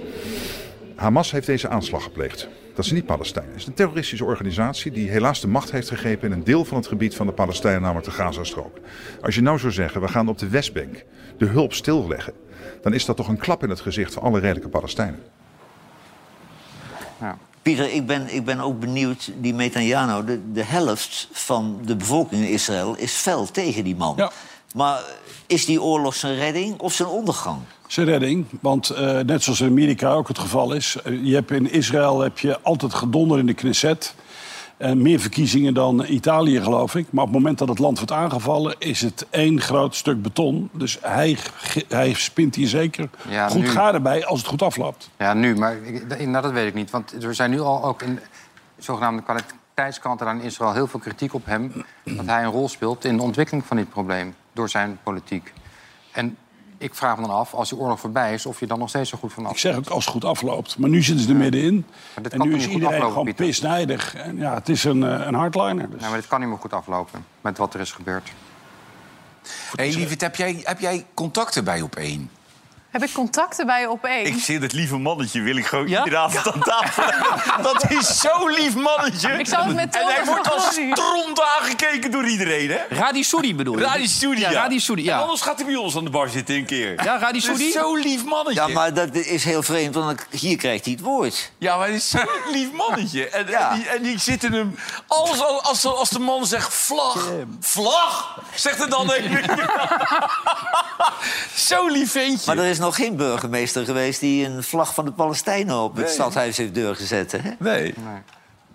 Hamas heeft deze aanslag gepleegd. Dat is niet Palestijnen. Het is een terroristische organisatie die helaas de macht heeft gegrepen in een deel van het gebied van de Palestijnen, namelijk de Gazastrook. Als je nou zou zeggen, we gaan op de Westbank de hulp stilleggen, dan is dat toch een klap in het gezicht van alle redelijke Palestijnen. Pieter, ik ben, ik ben ook benieuwd, die Netanyahu, de, de helft van de bevolking in Israël is fel tegen die man. Maar is die oorlog zijn redding of zijn ondergang? Zijn redding, want eh, net zoals in Amerika ook het geval is... eh, je hebt in Israël heb je altijd gedonder in de Knesset... En meer verkiezingen dan Italië, geloof ik. Maar op het moment dat het land wordt aangevallen, is het één groot stuk beton. Dus hij, hij spint hier zeker Ja, goed nu- garen bij als het goed afloopt. Ja, nu, maar ik- nou, dat weet ik niet. Want er zijn nu al ook in de zogenaamde kwaliteitskanten aan Israël heel veel kritiek op hem. Dat hij een rol speelt in de ontwikkeling van dit probleem door zijn politiek. En ik vraag me dan af, als die oorlog voorbij is, of je dan nog steeds zo goed van af. Ik zeg ook als het goed afloopt. Maar nu zitten ze er middenin. Dit En nu is iedereen aflopen, gewoon Pieter? pisnijdig. En ja, het is een, eh, een hardliner. Dus. Nee, maar dit kan niet meer goed aflopen met wat er is gebeurd. Hé, hey, Lievert, heb jij, heb jij contacten bij op één? Heb ik contacten bij op één? Ik zie het lieve mannetje, wil ik gewoon Ja? iedere avond aan tafel. Dat is zo'n lief mannetje. Ik zou het met En hij wordt als stront aangekeken door iedereen, hè? Radi Soedi bedoel je? Radi Soedi, Ja, ja. Radi Soedi, ja. En anders gaat hij bij ons aan de bar zitten een keer. Ja, Radi Dat Soedi? zo'n lief mannetje. Ja, maar dat is heel vreemd, want hier krijgt hij het woord. Ja, maar hij is zo'n lief mannetje. En, Ja. en, die, en die zitten hem... Alles, als, als de man zegt vlag, vlag, zegt er dan even. Zo'n lief ventje. Maar er is nog geen burgemeester geweest die een vlag van de Palestijnen op het Nee. stadhuis heeft doorgezet. Hè? Nee.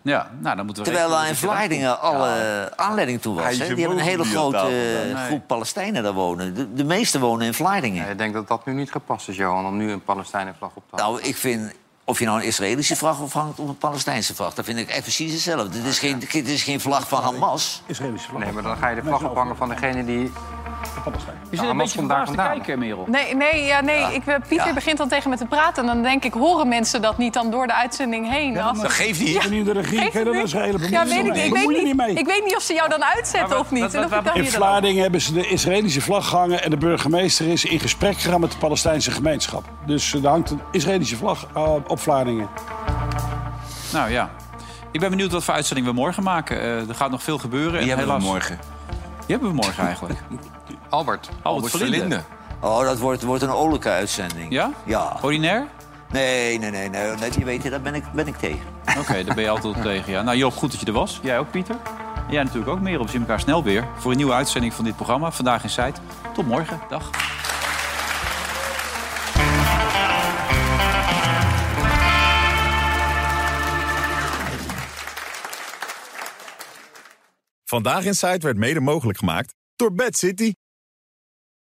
Ja, nou, dan moeten we... Terwijl daar in Vlaardingen alle aanleiding toe was. Die hebben een hele grote eh, Nee. groep Palestijnen daar wonen. De, de meeste wonen in Vlaardingen. Ja, ik denk dat dat nu niet gepast is, Johan, om nu een Palestijnenvlag op te houden. Nou, ik vind... Of je nou een Israëlische vlag ophangt of een Palestijnse vlag... dat vind ik echt precies hetzelfde. Dit is geen, dit is geen vlag van Hamas. Israëlische vlag. Nee, maar dan ga je de vlag ophangen van degene die... Je zit een Hamas beetje verbaasd te vandaan. kijken, Merel. Nee, nee, ja, nee. Ik, eh, Pieter begint dan tegen me te praten. En dan denk ik, horen mensen dat niet dan door de uitzending heen? Als- Dat geeft niet. Ik ben hier de regie? Ja, weet ik, weet niet, ik weet niet of ze jou dan uitzetten Maar of niet. wat- of dan In Vlaardingen hebben ze de Israëlische vlag gehangen... en de burgemeester is in gesprek gegaan met de Palestijnse gemeenschap. Dus eh, er hangt een Israëlische vlag eh, op Vlaardingen. Nou ja. Ik ben benieuwd wat voor uitzending we morgen maken. Eh, er gaat nog veel gebeuren. Die en hebben we helaas... morgen. Die hebben we morgen eigenlijk. Albert. Albert Verlinde. Oh, dat wordt, wordt een oorlijke uitzending. Ja? Ja. Ordinair? Nee, nee, nee. nee. Net, je weet, je, daar ben ik, ben ik tegen. Oké, daar ben je altijd op tegen. Ja. Nou Joop, goed dat je er was. Jij ook, Pieter? En jij natuurlijk ook. Meer op zien elkaar snel weer. Voor een nieuwe uitzending van dit programma. Vandaag in Site. Tot morgen. Dag. Vandaag in Site werd mede mogelijk gemaakt door Bad City.